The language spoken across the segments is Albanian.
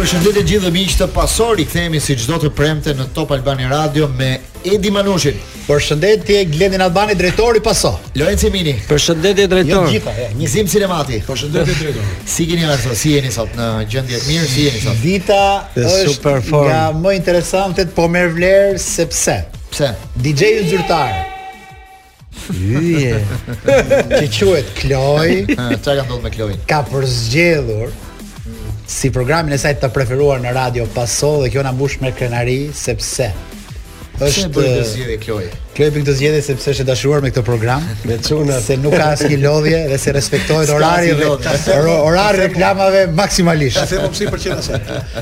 Përshëndetje gjithë miqtë e Pasos, kthehemi si çdo të premte në Top Albania Radio me Edi Manushin. Përshëndetje Glendin Albani, drejtori Paso. Lorenc Mini. Përshëndetje drejtor. Jo gjitha, ja, Gëzim Sinemati. Përshëndetje drejtor. si keni ardhur, si jeni sot në gjendje të mirë, si jeni sot? Dita është nga më interesantet, po merr vlerë sepse. Pse? DJ-ju zyrtar. Yje. Që quhet Kloj. Çfarë ka ndodhur me Kloj? Ka përzgjedhur si programin e saj të preferuar në radio Paso dhe kjo na mbush me krenari sepse është përzgjedhje Kloj. Kloj përzgjedhje sepse është e dashuruar me këtë program, me çuna se nuk ka asnjë lodhje dhe se respektohet orari dhe orari i reklamave maksimalisht. Ka thënë pse i pëlqen asaj.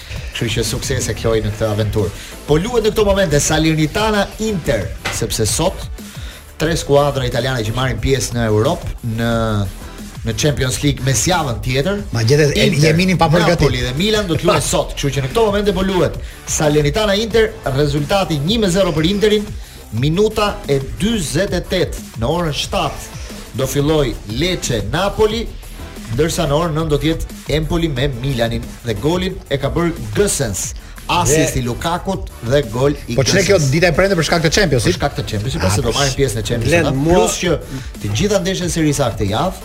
Kështu që suksese Kloi në këtë aventurë. Po luhet në këto momente Salernitana Inter, sepse sot tre skuadra italiane që marrin pjesë në Europë në në Champions League mesjavën tjetër. Ma gjetë e jeminin pa për gati. dhe Milan do të luajnë sot, kështu që në këto momente po luhet Salernitana Inter, rezultati 1-0 për Interin, Minuta e 28 në orën 7 do fillojë Leçe Napoli, ndërsa në orën 9 do të jetë Empoli me Milanin dhe golin e ka bërë Gosens. Asist i Lukakut dhe gol i Po ça kjo dita e premte për shkak të Champions League? Për shkak të Champions League, ah, pasi do marrin pjesë në Champions League. Plus që të gjitha ndeshjet e Serisë A këtë javë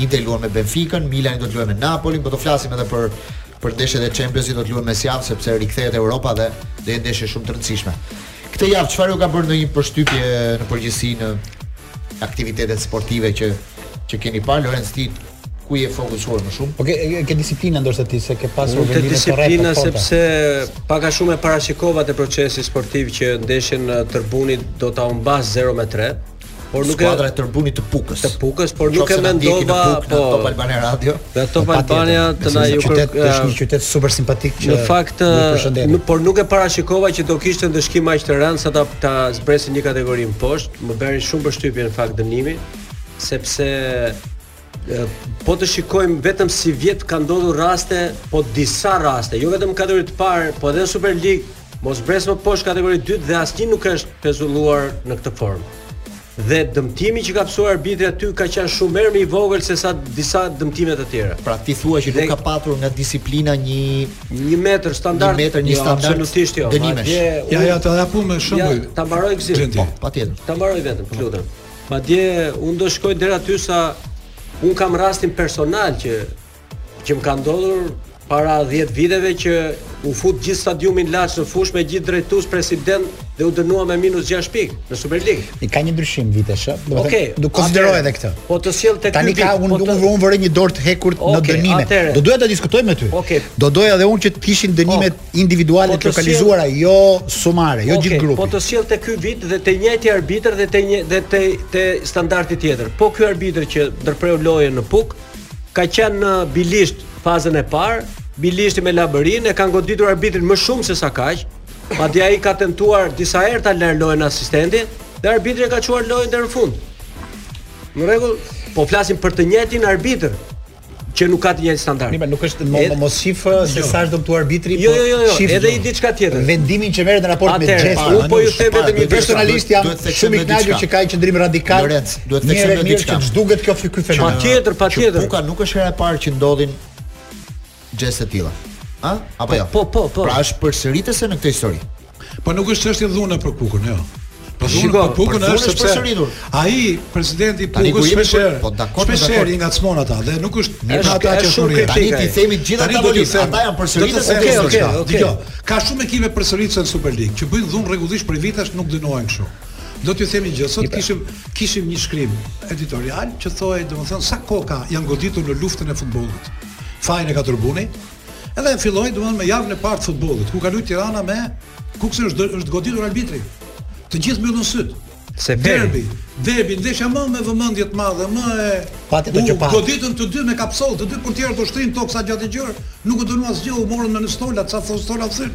Inter luan me Benfikën, Milani do të luajë me Napolin, po do flasim edhe për për ndeshjet e Champions League do të luhen mesjavë sepse rikthehet Europa dhe do jenë ndeshje shumë të rëndësishme. Këtë javë çfarë ju ka bërë ndonjë përshtypje në përgjithësi në aktivitetet sportive që që keni parë Lorenz ti ku je fokusuar më shumë? Po ke ke disiplina ndoshta ti se ke pasur vendime të rrepta. Disiplina sepse pak a shumë e parashikova te Procesi Sportiv që ndeshjen Tërbuni do ta humbasë 0 me 3. Por nuk skuadra e Tërbunit të Pukës. Të Pukës, por nuk e mendova po Top Albania Radio. Në Top Albania të na dëgjojnë është një qytet super simpatik që në fakt nuk por nuk e parashikova që do kishte ndëshkim aq të rëndë sa ta zbresin një kategori më poshtë. Më bëri shumë përshtypje në fakt dënimi sepse Po të shikojmë vetëm sivjet kanë ndodhur raste, po disa raste, jo vetëm kategori të parë, po edhe në Superligë, mos zbres më poshtë kategori të dytë dhe asnjë nuk është pezulluar në këtë formë. Dhe dëmtimi që ka pësuar arbitri aty ka qenë shumë herë më i vogël se sa disa dëmtime të tjera. Pra ti thua që dhe, nuk ka patur nga disiplina një një metër standard, një metër një jo, standard absolutisht jo. Dënimesh. Ja ja, ta japim me shembull. Ja, ta mbaroj Gëzim. Po, patjetër. Ta mbaroj vetëm, lutem. Madje unë do shkoj deri aty sa unë kam rastin personal që që më ka ndodhur para 10 viteve që u fut gjithë stadiumi i Laçit në fushë me gjithë drejtues, president dhe u dënua me minus 6 pikë në Superligë. Ka një ndryshim vitesh, do të thotë, do konsideroj edhe këtë. Po të sjell tek ky vit ka unë po të... u vë re një dorë të hekurt okay, në dënime. Atëherë. Do doja ta diskutoj me ty. Okay. Do doja edhe unë që të ishin dënimet individuale po të lokalizuara, sjell... jo sumare, jo okay, gjithë grupi. Po të sjell te ky vit dhe te i njëjti arbitër dhe te një dhe te te standardi tjetër. Po ky arbitër që ndërpreu lojën në Pukë ka qenë në Bilisht fazën e parë, Bilishti me Labërinë e kanë goditur arbitrin më shumë se sa kaq. Madje ai ka tentuar disa herë ta lërë lojën, asistenti dhe arbitri e ka çuar lojën deri në fund. Në rregull, po flasim për të njëjtin arbitër. që nuk ka të njëjtin standard. Mirë, nuk është më mos shih se sa është dëmtuar arbitri, jo, jo, jo, jo, shih edhe diçka tjetër. Vendimi që merret në raport me gjestin, unë po ju them vetëm një personalisht jam shumë i kënaqur që ka një qëndrim radikal. Duhet të theksim edhe diçka. Që të zhduket kjo ky fenomen. Patjetër, patjetër. Puka nuk është hera e parë që ndodhin gjeste të tilla. A? Apo po, jo? Po, po, po. Pra është përsëritëse në këtë histori. Po nuk është çështje dhuna për Pukën, jo. Po dhuna për Pukën është sepse ai presidenti i Pukës shpeshherë. Po dakord, po dakord. Shpeshherë i ngacmon ata dhe nuk është me ata që është kritik. Tani ti themi të gjitha ata që ata janë përsëritëse kjo është kjo. Dëgjo. Ka shumë ekipe përsëritëse në Superligë që bëjnë dhunë rregullisht prej vitesh nuk dënohen kështu. Do t'ju them një gjë, sot kishim kishim një shkrim editorial që thohej, domethënë sa koka janë goditur në luftën e futbollit. Fajin e ka Tërbuni, Edhe e filloi domethënë me javën e parë të futbollit, ku ka luajtur Tirana me Kukësin është është goditur arbitri. Të gjithë mbyllën sytë. Se derbi, derbi ndeshja më me vëmendje të madhe, më e pati të gjitha. Goditën të dy me kapsolla, të dy portierët u shtrinë në tokë sa gjatë gjerë, nuk u dënua asgjë, u morëm me stola, sa stola thyen.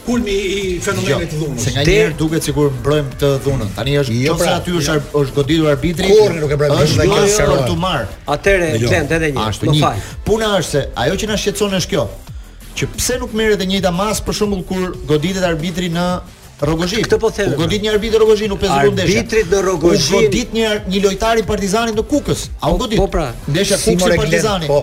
Kulmi i fenomenit jo, dhunës. Se nganjëherë duket sikur mbrojmë këtë dhunën. Tani është jo, pra, aty është jo. është goditur arbitri. Kur nuk e mbrojmë dhunën, ai është për të marrë. Atëherë jo. Klent edhe një. Ashtu një. Puna është se ajo që na shqetëson është kjo. Që pse nuk merret e njëjta masë për shembull kur goditet arbitri në Rrogozhinë. Këtë po them. U godit një arbitër në Rrogozhinë u pesë rundësh. Arbitrit në Rrogozhinë. U godit një një lojtar i Partizanit në Kukës. A u po, godit? Po pra. Ndeshja Kukësi Partizani. Po.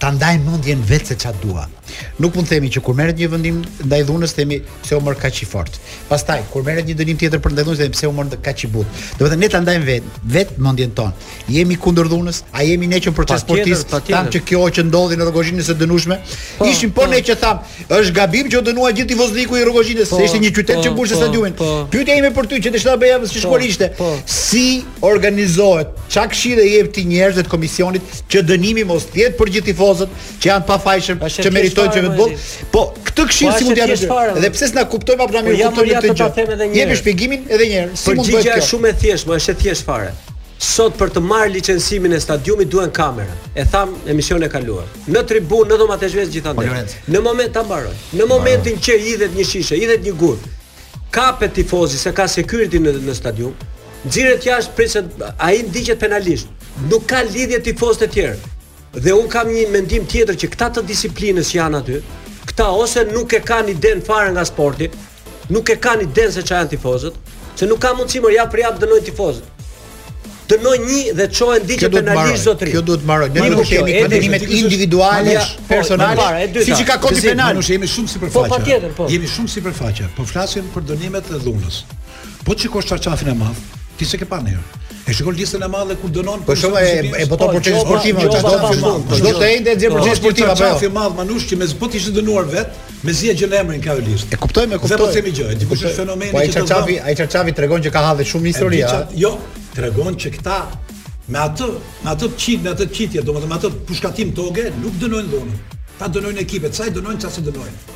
ta ndajmë mendjen vetë se çfarë duam. Nuk mund të themi që kur merret një vendim ndaj dhunës themi pse u mor kaq i fortë. Pastaj kur merret një dënim tjetër për ndaj dhunës themi pse u mor kaq i butë. Domethënë ne ta ndajmë vetë vetë mendjen tonë. Jemi kundër dhunës, a jemi ne që Procesi Sportiv, thamë që kjo që ndodhi në Rrogozhinë është e dënueshme, po, ishim po, po ne që thamë, është gabim që u dënua gjithë tifozliku i Rrogozhinës, po, se ishte një qytet që mbushte stadiumin. Pyetja ime për ty që të shta bëja si shkolishte. Si organizohet ça këshillë i jep ti njerëzve të komisionit që dënimi mos të jetë për gjithë tifozët që janë pafajshëm që meritojnë që futboll po këtë këshillë si mund ta japësh dhe pse s'na kuptojnë apo na mirëkuptojnë këtë gjë jepi shpjegimin edhe një herë si mund të bëhet kjo shumë e thjeshtë po është e thjeshtë fare sot për të marrë licencimin e stadiumit duhen kamera. E thamë emisionin e kaluar. Në tribunë, në dhomat e zhveshjes gjithandej. Po, në moment ta mbaroj. Në momentin që hidhet një shishe, hidhet një gur. Kapet tifozi se ka security në në stadium, Nxirret jashtë prit se ai ndiqet penalisht. Nuk ka lidhje tifozët e tjerë. Dhe un kam një mendim tjetër që këta të disiplinës që janë aty, këta ose nuk e kanë iden fare nga sporti, nuk e kanë iden se çfarë janë tifozët, se nuk ka mundësi më javë për javë të dënojnë tifozët. Dënoj një dhe çoje ndiqe penalisht zotëri. Kjo duhet të mbarojë. Ne nuk kemi dënimet individuale po, personale. Siç ka kodi penal, ne jemi shumë sipërfaqe. Po patjetër, po. Jemi shumë sipërfaqe. Po flasim për dënimet e dhunës. Po të shikosh çarçafin e madh, ti s'e ke pa ndonjë. E shikon listën e madhe kur dënon po shumë e e boton për çështje sportive ato çfarë do të do të ende gjë për çështje sportive apo jo madh manush që me zbot ishte dënuar vet me zi e gjën emrin ka listë e kuptoj me kuptoj po themi gjë e dikush është fenomeni po ai çaçavi ai çaçavi tregon që ka hadhe shumë histori a jo tregon që këta me atë me atë çit me atë çitje domethënë me atë pushkatim toge nuk dënojnë dhunën ta dënojnë ekipet sa i dënojnë çfarë dënojnë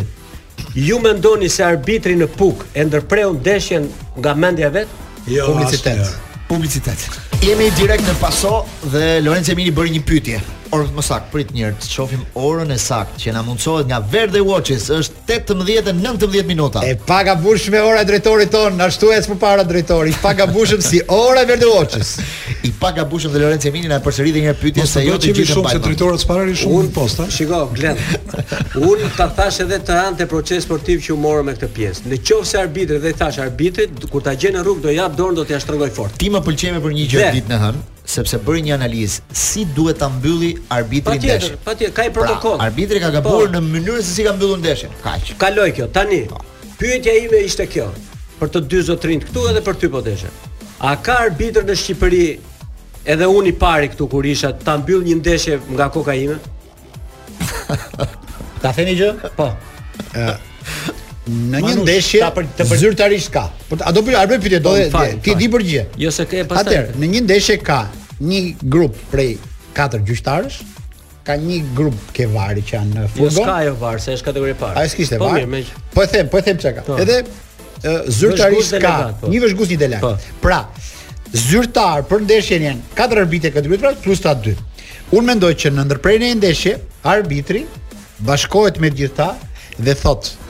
Ju mendoni se arbitri në Pukë e ndërpreu ndeshjen nga mendja e vet? Jo, publicitet. Asnjëherë. Publicitet. Jemi direkt në Paso dhe Lorenc Jemini bëri një pyetje. Orën e saktë, prit një herë të shohim orën e saktë që na mundësohet nga Verde Watches, është 18:19 minuta. E pagabueshme ora e drejtorit tonë, ashtu ec përpara drejtori, pagabueshëm si ora e Verde Watches. I pagabueshëm dhe Lorenc Jemini na përsërit edhe një herë pyetjen se jo të gjithë shumë se drejtorët sparari shumë në posta. Shiko, Glen. Un ta thashë edhe të hënën te Procesi Sportiv që u morëm me këtë pjesë. Në qoftë se arbitri dhe i thashë arbitrit kur ta gjej në rrugë do jap dorën do t'ia shtrëngoj fort. Ti më pëlqeve për një gjë ditën e hënë, sepse bëri një analizë si duhet ta mbyllte arbitri ndeshjen. Patjetër, patjetër, ka një pra, protokoll. Pra, arbitri ka gabuar po. në mënyrën se si ka mbyllur ndeshjen. Kaq. Kaloi kjo tani. Po. Pyetja ime ishte kjo, për të dy zotrinjtë këtu edhe për ty po deshe. A ka arbitër në Shqipëri edhe unë i pari këtu kur isha ta mbyll një ndeshje nga koka ime? Ta them një gjë? Po. Në një Manush, ndeshje ta për- të për- zyrtarisht ka. Po a do bëj arbitri pyetje do Po, dhe- fal, ti fal. di përgjigje. Jo se ke pastaj. Atëherë, në një ndeshje ka një grup prej katër gjyqtarësh, ka një grup te VAR-i që janë në furgon. Jo s'ka jo VAR, se është kategori e parë. Ai s'kishte po, VAR. Po e them, po e them çka. Po. Edhe zyrtarisht ka po. një vëzhgues një delegat. Po. Pra, zyrtar për ndeshjen janë katër arbitra këtë vit pra, plus këta dy. Unë mendoj që në ndërprerjen e ndeshjes, arbitri bashkohet me gjithë këta dhe thotë,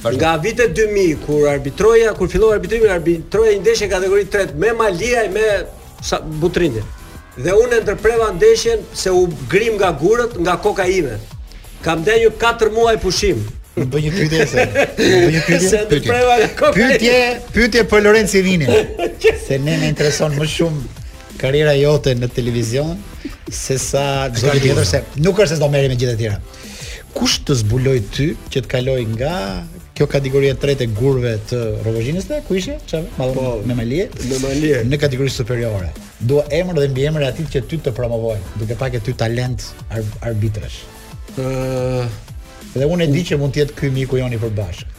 Nga vitet dy mijë kur arbitroja, kur fillova arbitrimin, arbitroja një ndeshje kategori të tretë me Maliqin me Butrintin. Dhe unë e ndërpreva ndeshjen se u grim nga gurët, nga koka ime. Kam dhe një 4 muaj pushim. Më bëj një pyetje. Më bëj një pyetje. Pyetje. Pyetje, pyetje për Lorenc Jeminin. Se ne na intereson më shumë karriera jote në televizion se sa çdo gjë tjetër se nuk është se do merrem me gjithë të tjera. Kush të zbuloi ty që të kaloje nga kjo kategoria e tretë e gurëve të Rrogozhinës ku ishe? Çfarë? Maliq po, me Maliq. Me Maliq. Në kategori superiore. Dua emër dhe mbiemër të atij që ty të promovoi, duke parë te ty talent ar arbitrash. Ëh. Uh... Dhe unë e di që mund të jetë ky miku joni i përbashkët.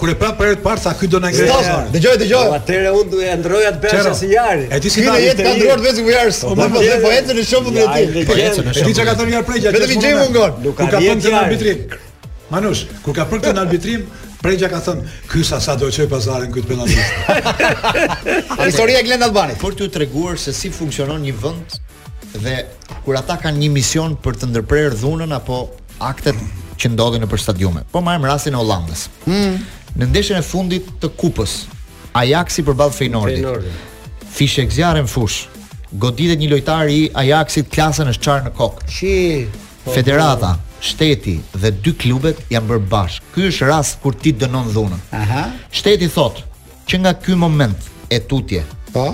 Kur e pa për herë të parë tha ky do na ngre fare. Dëgjoj, dëgjoj. Po atëhere unë do e ndroja të bësh si Jari. E di si ta jetë ka ndruar vetë si Jari. Po më po të po ecën në shopun e tij. Po ecën në shopun. E çka ka thënë Jari Pregja? Vetëm i gjej mungon. Nuk ka thënë në arbitrim. Manush, kur ka për këtë në arbitrim, Pregja ka thënë, ky sa sa do të çoj pazarin këtu penalltish. Historia e Glen Albanit. Për t'u treguar se si funksionon një vend Dhe kur ata kanë një mision për të ndërprerë dhunën apo aktet që ndodhin nëpër stadiume. Po marrim rastin e Hollandës. Mm. Në ndeshjen e fundit të Kupës, Ajaxi përballë Feyenoordit. Feyenoordit. Fishekzjarre në fushë. Goditet një lojtar i Ajaxit, Klaassen është çar në kokë. Çi po, Federata, po. shteti dhe dy klubet janë bërë bashkë. Ky është rast kur ti dënon dhunën. Aha. Shteti thotë që nga ky moment e tutje, po,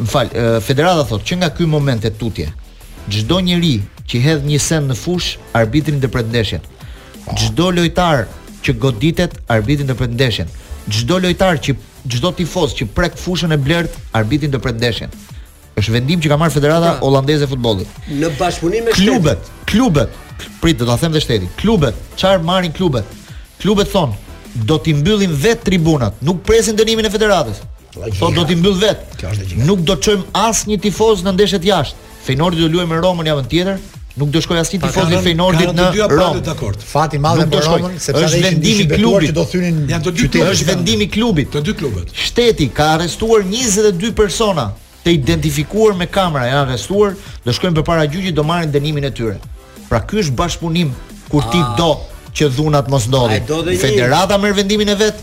Më fal, federata thotë që nga ky moment e tutje, çdo njeri që hedh një send në fushë, arbitri ndërpret ndeshjen. Çdo lojtar që goditet, arbitri ndërpret ndeshjen. Çdo lojtar që çdo tifoz që prek fushën e blertë, arbitri ndërpret ndeshjen. Është vendim që ka marrë Federata pra, Holandeze e Futbollit. Në bashkëpunim me klubet, shtetit. klubet, prit do ta them dhe shteti. Klubet, çfarë marrin klubet? Klubet thonë, do t'i mbyllim vetë tribunat, nuk presin dënimin e federatës. Po do t'i mbyll vetë. Kjo është logjika. Nuk do të çojmë asnjë tifoz në ndeshjet jashtë. Fejnordi do luajë me Romën javën tjetër. Nuk do shkojë asnjë tifoz i Fejnordit në Romë. Dakord. Fat i madh për Romën sepse është vendimi i klubit që do thynin janë të dy klubet. Është vendimi i klubit. Të dy klubet. Shteti ka arrestuar 22 persona të identifikuar me kamera, janë arrestuar, do shkojnë përpara gjyqit, do marrin dënimin e tyre. Pra ky është bashkëpunim kur ti ah. do që dhuna të mos ndodhë. Federata merr vendimin e vet,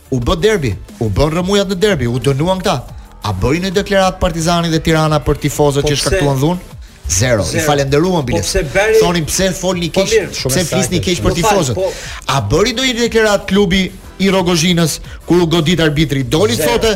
U bë derbi, u bënë rrëmujat në derbi, u dënuan këta. A bëri ndonjë deklaratë Partizani dhe Tirana për tifozët po që shkaktuan dhunë? Zero. Zero. I falënderuan biles. Po pse Thonin pse folni po keq, po pse flisni keq për tifozët. Po... A bëri ndonjë deklaratë klubi i Rrogozhinës kur u godit arbitri? Doli thotë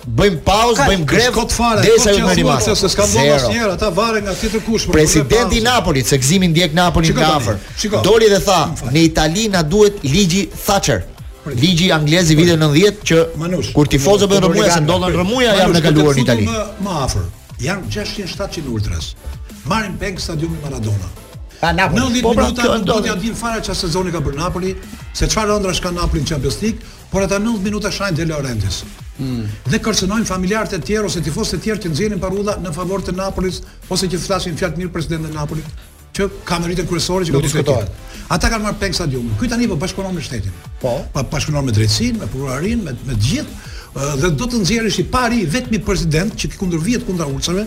Bëjmë pauzë, Ka, bëjmë grev. Kot fare, derisa ju merrni masë. Se s'ka bën asnjëherë, ata varen nga tjetër kush. Presidenti i Napolit, se Gëzimi ndjek Napolin nga afër. Doli dhe tha, në Itali na duhet ligji Thatcher. Ligji anglez i vitit 90 që Manush, kur tifozët bëjnë rrëmuja, se ndodhën rrëmuja javën e kaluar në Itali. Më, më afër, janë 600-700 ultras. Marrin peng stadiumin Maradona. Ka Napoli. 90 po, pra, minuta s'duan t'ia dinë fare çfarë sezoni ka bërë Napoli, se çfarë ëndrrash ka Napoli në Champions League, Por ata 90 minuta shajnë De Laurentiis dhe kërcënojnë familjarët e tjerë ose tifozët e tjerë që nxjerrin parulla në favor të Napolit ose që flasin fjalë të mirë për presidentin e Napolit, që ka meritën kryesore që ka bërë këtë. Ata kanë marrë peng stadiumin. Ky tani po bashkëpunon me shtetin. Po, pa po bashkëpunon me drejtësinë, me prokurorinë, me me të gjithë dhe do t'i nxjerrë. Është i pari, i vetmi president që kundërvihet kundra ultrasve,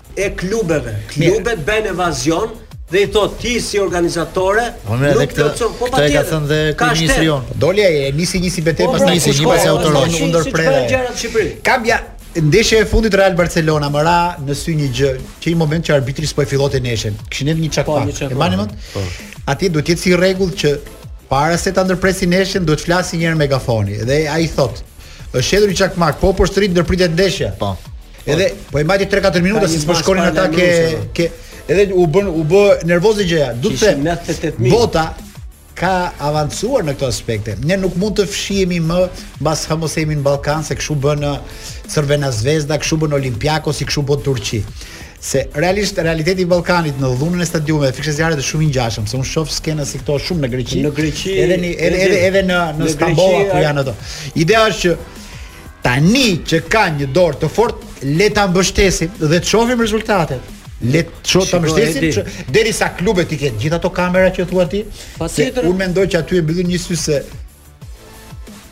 e klubeve. Klubet bëjnë evazion dhe i thot ti si organizatore po, nuk plotëson po patjetër. Ka thënë dhe kryeministri jonë. Doli e nisi nisi betejë po, pastaj nisi një pas autoron u ndërpre. Kambja Ndeshja e fundit Real Barcelona më ra në sy një gjë, që një moment që arbitri s'po e fillonte ndeshjen. Kishin hedhur një çakmak. Po, e mbani mend? Po. Atje duhet të jetë si rregull që para se ta ndërpresin ndeshjen duhet të flasin një herë megafoni dhe ai thot, "Është hedhur një çakmak, po u përsërit ndërpritet ndeshja." Po. Edhe po e mbajti 3-4 minuta se s'po shkonin ata ke ke edhe u bën u bë nervoze gjëja. Do të them bota ka avancuar në këto aspekte. Ne nuk mund të fshihemi më mbas ama se jemi në Ballkan se kshu bën Crvena Zvezda, kshu bën Olympiakosi, kshu bën në Turqi. Se realisht realiteti i Ballkanit në dhunën e stadiumeve, fikse zjarret është shumë i ngjashëm, se unë shoh skena si këto shumë në Greqi. Në Greqi edhe në, edhe edhe edhe në në Stamboll ku janë ato. Ideja është që Tani që ka një dorë të fortë, le ta mbështesim dhe të shohim rezultatet. Le të shohim ta mbështesim që derisa klubet i kanë gjithë ato kamera që thua ti. Se unë mendoj që aty e mbyllin një sy se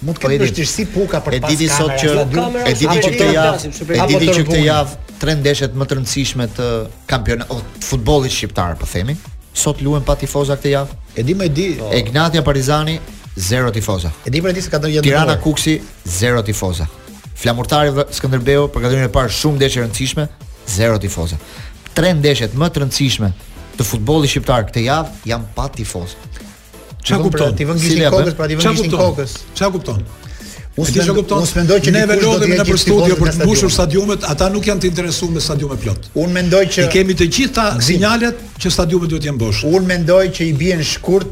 mund të ketë vështirësi puka për pas kamerës. sot që e dini që këtë javë, e dini që këtë javë tre ndeshjet më të rëndësishme të kampionatit oh, futbollit shqiptar, po themi. Sot luhen pa tifoza këtë javë. E di më e di. Egnatia Partizani zero tifoza. E di për ti se ka ndonjë dënuar. Tirana Kukësi zero tifoza. Flamurtari dhe Skënderbeu për katërshen e parë shumë ndeshje e rëndësishme, zero tifoza. Tre ndeshjet më të rëndësishme të futbollit shqiptar këtë javë janë pa tifozë. Çka kupton? Ti vën gishtin kokës, pra ti vën gishtin kokës. Çka kupton? Unë s'e kuptoj. Unë mendoj që neve lodhemi nëpër studio për të mbushur stadiumet, ata nuk janë të interesuar me stadiume plot. Unë mendoj që i kemi të gjitha sinjalet që stadiumet duhet të jenë bosh. Unë mendoj që i bien shkurt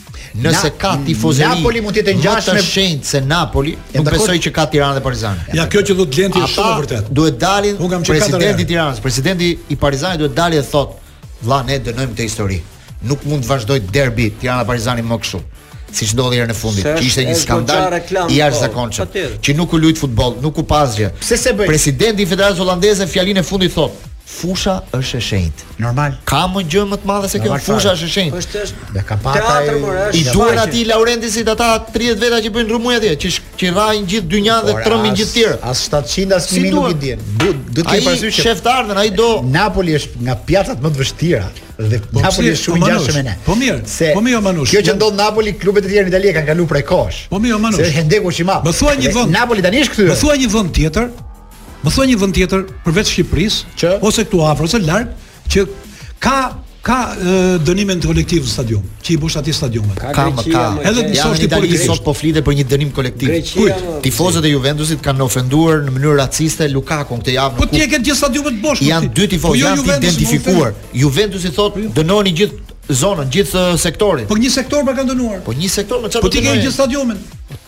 Nëse ka tifozeri Napoli mund të jetë ngjashme më të shenjtë se Napoli, nuk besoj që ka Tirana dhe Partizani. Ja kjo që thotë Lenti është shumë e vërtetë. Duhet të dalin presidenti i Tiranës, presidenti i Partizanit duhet të dalë dhe të thotë, "Vlla, ne dënojmë këtë histori. Nuk mund të vazhdojë derbi Tirana Partizani më kështu." siç ndodhi herën e fundit, që ishte një skandal i jashtëzakonshëm, po, që nuk u luajt futboll, nuk u pa asgjë. Pse s'e bëjnë? Presidenti i Federatës Holandeze fjalën e fundit thotë, Fusha është e shenjtë. Normal. Ka më gjë më të madhe se kjo? Fusha është e shenjtë. Është është. Me ka patë. Teatër më është. I duan aty Laurentisit ata 30 veta që bëjnë rrëmuj atje, që që rrahin gjithë dynjan dhe trëmbin gjithë të tjerë. As 700 as 1000 nuk i din. Duhet të kemi parasysh që shef Darden ai do Napoli është nga piacat më të vështira dhe po Napoli është shumë po ngjashëm me ne. Po mirë. Se po mirë Manush. Kjo që ndodh Napoli, klubet e tjera në Itali kanë kaluar prej kohësh. Po mirë Manush. Se është hendeku i madh. Më thua një vend. Napoli tani është këtu. Më thuaj një vend tjetër Më thuaj një vend tjetër përveç Shqipërisë, që? ose këtu afër ose larg, që ka ka dënimin kolektiv në stadium, që i boshatis stadiumet. Ka, ka, ka. Edhe në Itali sot po flitet për një dënim kolektiv. Kujt? Tifozët e Juventusit kanë ofenduar në mënyrë raciste Lukaku këtë javë. Po ti i ke gjithë stadiumet bosh. Janë dy tifozë, po jo janë të identifikuar. Juventusi thotë, po dënoni gjithë zonën, gjithë uh, sektorin. Po një sektor pa kanë dënuar. Po një sektor, më çfarë? Po ti ke gjithë stadiumin.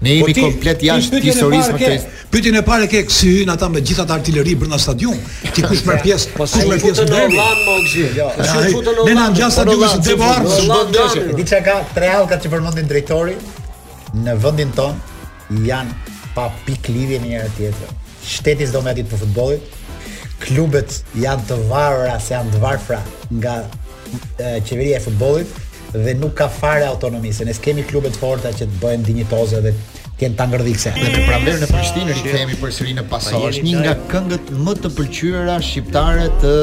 Ne jemi po komplet jashtë historisë me këtë. Pyetjen e parë ke si hyjnë ata me gjithë atë artileri brenda në stadium. Ti kush merr pjesë? Po si merr pjesë në derbi? Jo. Ne na ngjas aty me Devar, bën dëshë. Di ça ka tre hallkat që përmendi drejtori në vendin tonë janë pa pik lidhje me njëra tjetrën. Shteti s'do më ditë për futbollin. Klubet janë të varura, se janë të varfra nga qeveria e futbollit. dhe nuk ka fare autonomi, se ne s'kemi klube të forta që të bëhen dinjitoze dhe të kenë tangërllëk. Dhe me pranverë në Prishtinë rikthehemi përsëri në Paso. Është një nga këngët më të pëlqyera shqiptare të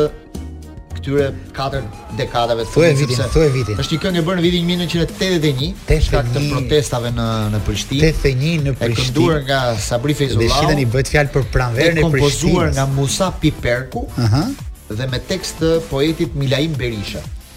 këtyre katër dekadave të fundit. Vitin, sepse, thuaj vitin. Është një këngë e bërë në vitin 1981, për shkak të protestave në në Prishtinë. 81 në Prishtinë. E kënduar nga Sabri Fejzullahu. Dhe shih tani bëhet fjalë për pranverën e Prishtinës. Kompozuar nga Musa Piperku. Ëh. Uh -huh. Dhe me tekst të poetit Milaim Berisha.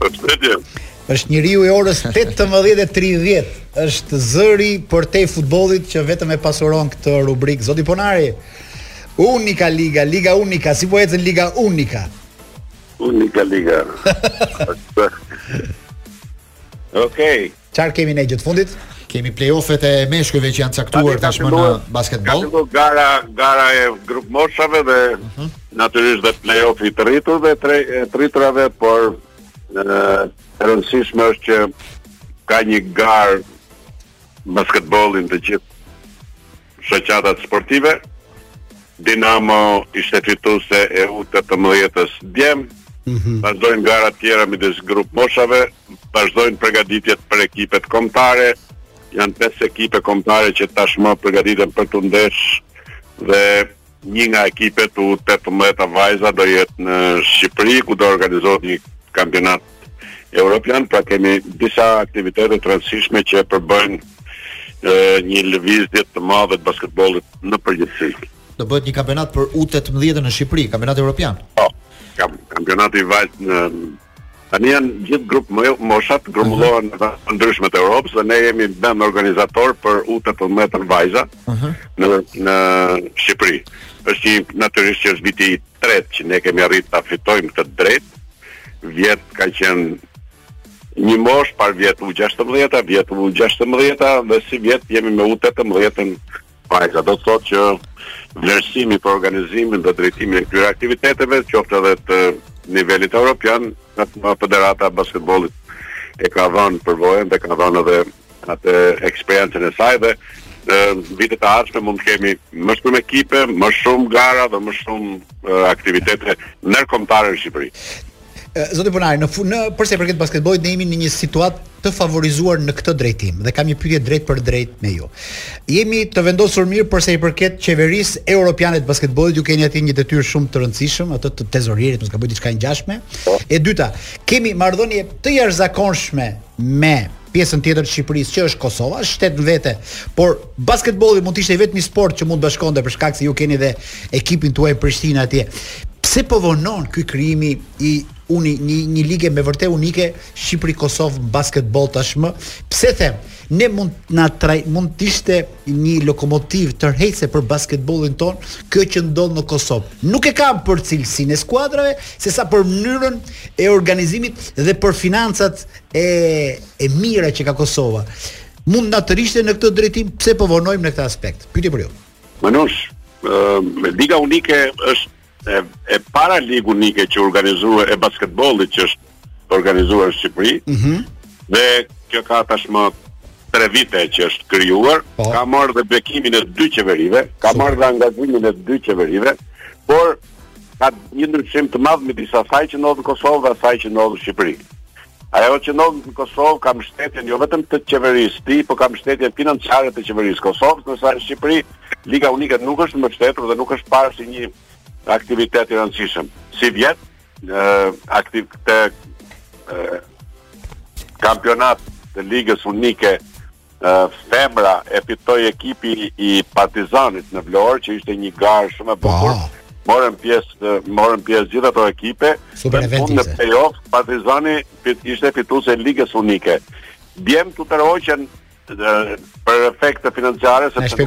Përshëndetje. Është njeriu i orës 18:30. Është zëri përtej futbollit që vetëm e pasuron këtë rubrikë. Zoti Ponari. Unika Liga, Liga Unika, si po ecën Liga Unika? Unika Liga. Okej. Okay. Çfarë kemi ndonjë gjë të fundit? Kemi play-offet e meshkujve që janë caktuar tashmë në basketbol. Ka gara gara e grupmoshave dhe uh mhm. -huh. natyrisht dhe play-off i të rriturve dhe të rriturave, por e rëndësishme është që ka një garë basketbolli në të gjithë Shoqatat sportive, Dinamo ishte fituese e U18-s djem. Mhm. Vazhdojnë garat tjera midis grupmoshave, vazhdojnë përgatitjet për ekipet kombëtare. Janë pesë ekipe kombëtare që tashmë përgatiten për t'u ndesh dhe Një nga ekipet u tetëmbëdhjetë vajza do jetë në Shqipëri ku do organizohet një kampionat europian, pra kemi disa aktivitete të rëndësishme që përbëjnë një lëvizje të madhe të basketbollit në përgjithësi. Do bëhet një kampionat për u tetëmbëdhjetë në Shqipëri, kampionat europian. Po. Kampionati i vajzave në Tani janë gjithë grupmoshat, grumbullohen në vende të ndryshme të Europës dhe ne jemi vend organizator për U18-ën vajza në në Shqipëri. Është një natyrisht që është viti i tretë që ne kemi arritur ta fitojmë këtë të drejtë. Vjet ka qenë një moshë, parvjet u 16-a, vjet u 16-a dhe sivjet jemi me U18-ën Vajza. Do të thotë që vlerësimi për organizimin dhe drejtimin e këtyre aktiviteteve, qoftë edhe të nivelit europian, nga Federata e Basketbollit e ka dhënë përvojën dhe ka dhënë edhe atë eksperiencën e saj dhe në vitet e ardhshme mund të kemi më shumë ekipe, më shumë gara dhe më shumë aktivitete ndërkombëtare në Shqipëri. Zoti Bonari, në në për sa i përket basketbollit ne jemi në një situatë të favorizuar në këtë drejtim dhe kam një pyetje drejtpërdrejt me ju. Jemi të vendosur mirë për sa i përket qeverisë europiane të basketbollit, ju keni aty një detyrë shumë të rëndësishme, atë të tezorierit, mos gaboj, diçka e ngjashme. Po. E dyta, kemi marrëdhënie të jashtëzakonshme me pjesën tjetër të Shqipërisë që është Kosova, është shtet në vete, por basketbolli mund të ishte i vetmi sport që mund të bashkonte për shkak se ju keni dhe ekipin tuaj Prishtina atje. Pse po vonon ky krijimi i uni një një lige me vërtet unike Shqipëri Kosovë basketboll tashmë? Pse them? Ne mund na traj, mund të ishte një lokomotivë tërheqëse për basketbollin tonë, kjo që ndodh në Kosovë. Nuk e kam për cilësinë e skuadrave, sesa për mënyrën e organizimit dhe për financat e e mira që ka Kosova. Mund na tërhiqte në këtë drejtim, pse po vonojmë në këtë aspekt? Pyetje për ju. Manush, ë, Liga Unike është e, e para ligë unike që organizuar e basketbollit që është organizuar në Shqipëri. Mhm. Mm dhe kjo ka tashmë 3 vite që është krijuar, po. ka marrë dhe bekimin e dy qeverive, ka marrë dhe angazhimin e dy qeverive, por ka një ndryshim të madh midis asaj që ndodh në Kosovë dhe asaj që ndodh në Shqipëri. Ajo që ndodh në Kosovë ka mbështetjen jo vetëm të qeverisë së tij, por ka mbështetjen financiare të qeverisë së Kosovës, ndërsa në Shqipëri Liga Unike nuk është mbështetur dhe nuk është parë si një aktivitet i rëndësishëm. Sivjet, në aktiv të kampionat të Ligës Unike femra e fitoi ekipi i Partizanit në Vlorë, që ishte një garë shumë e bukur. Wow. Morën pjesë, morën pjesë gjithë ato ekipe. Super në fund në playoff Partizani fit, ishte fitues i Ligës Unike. Djemtë u tërhoqën për efekte financiare se s'ke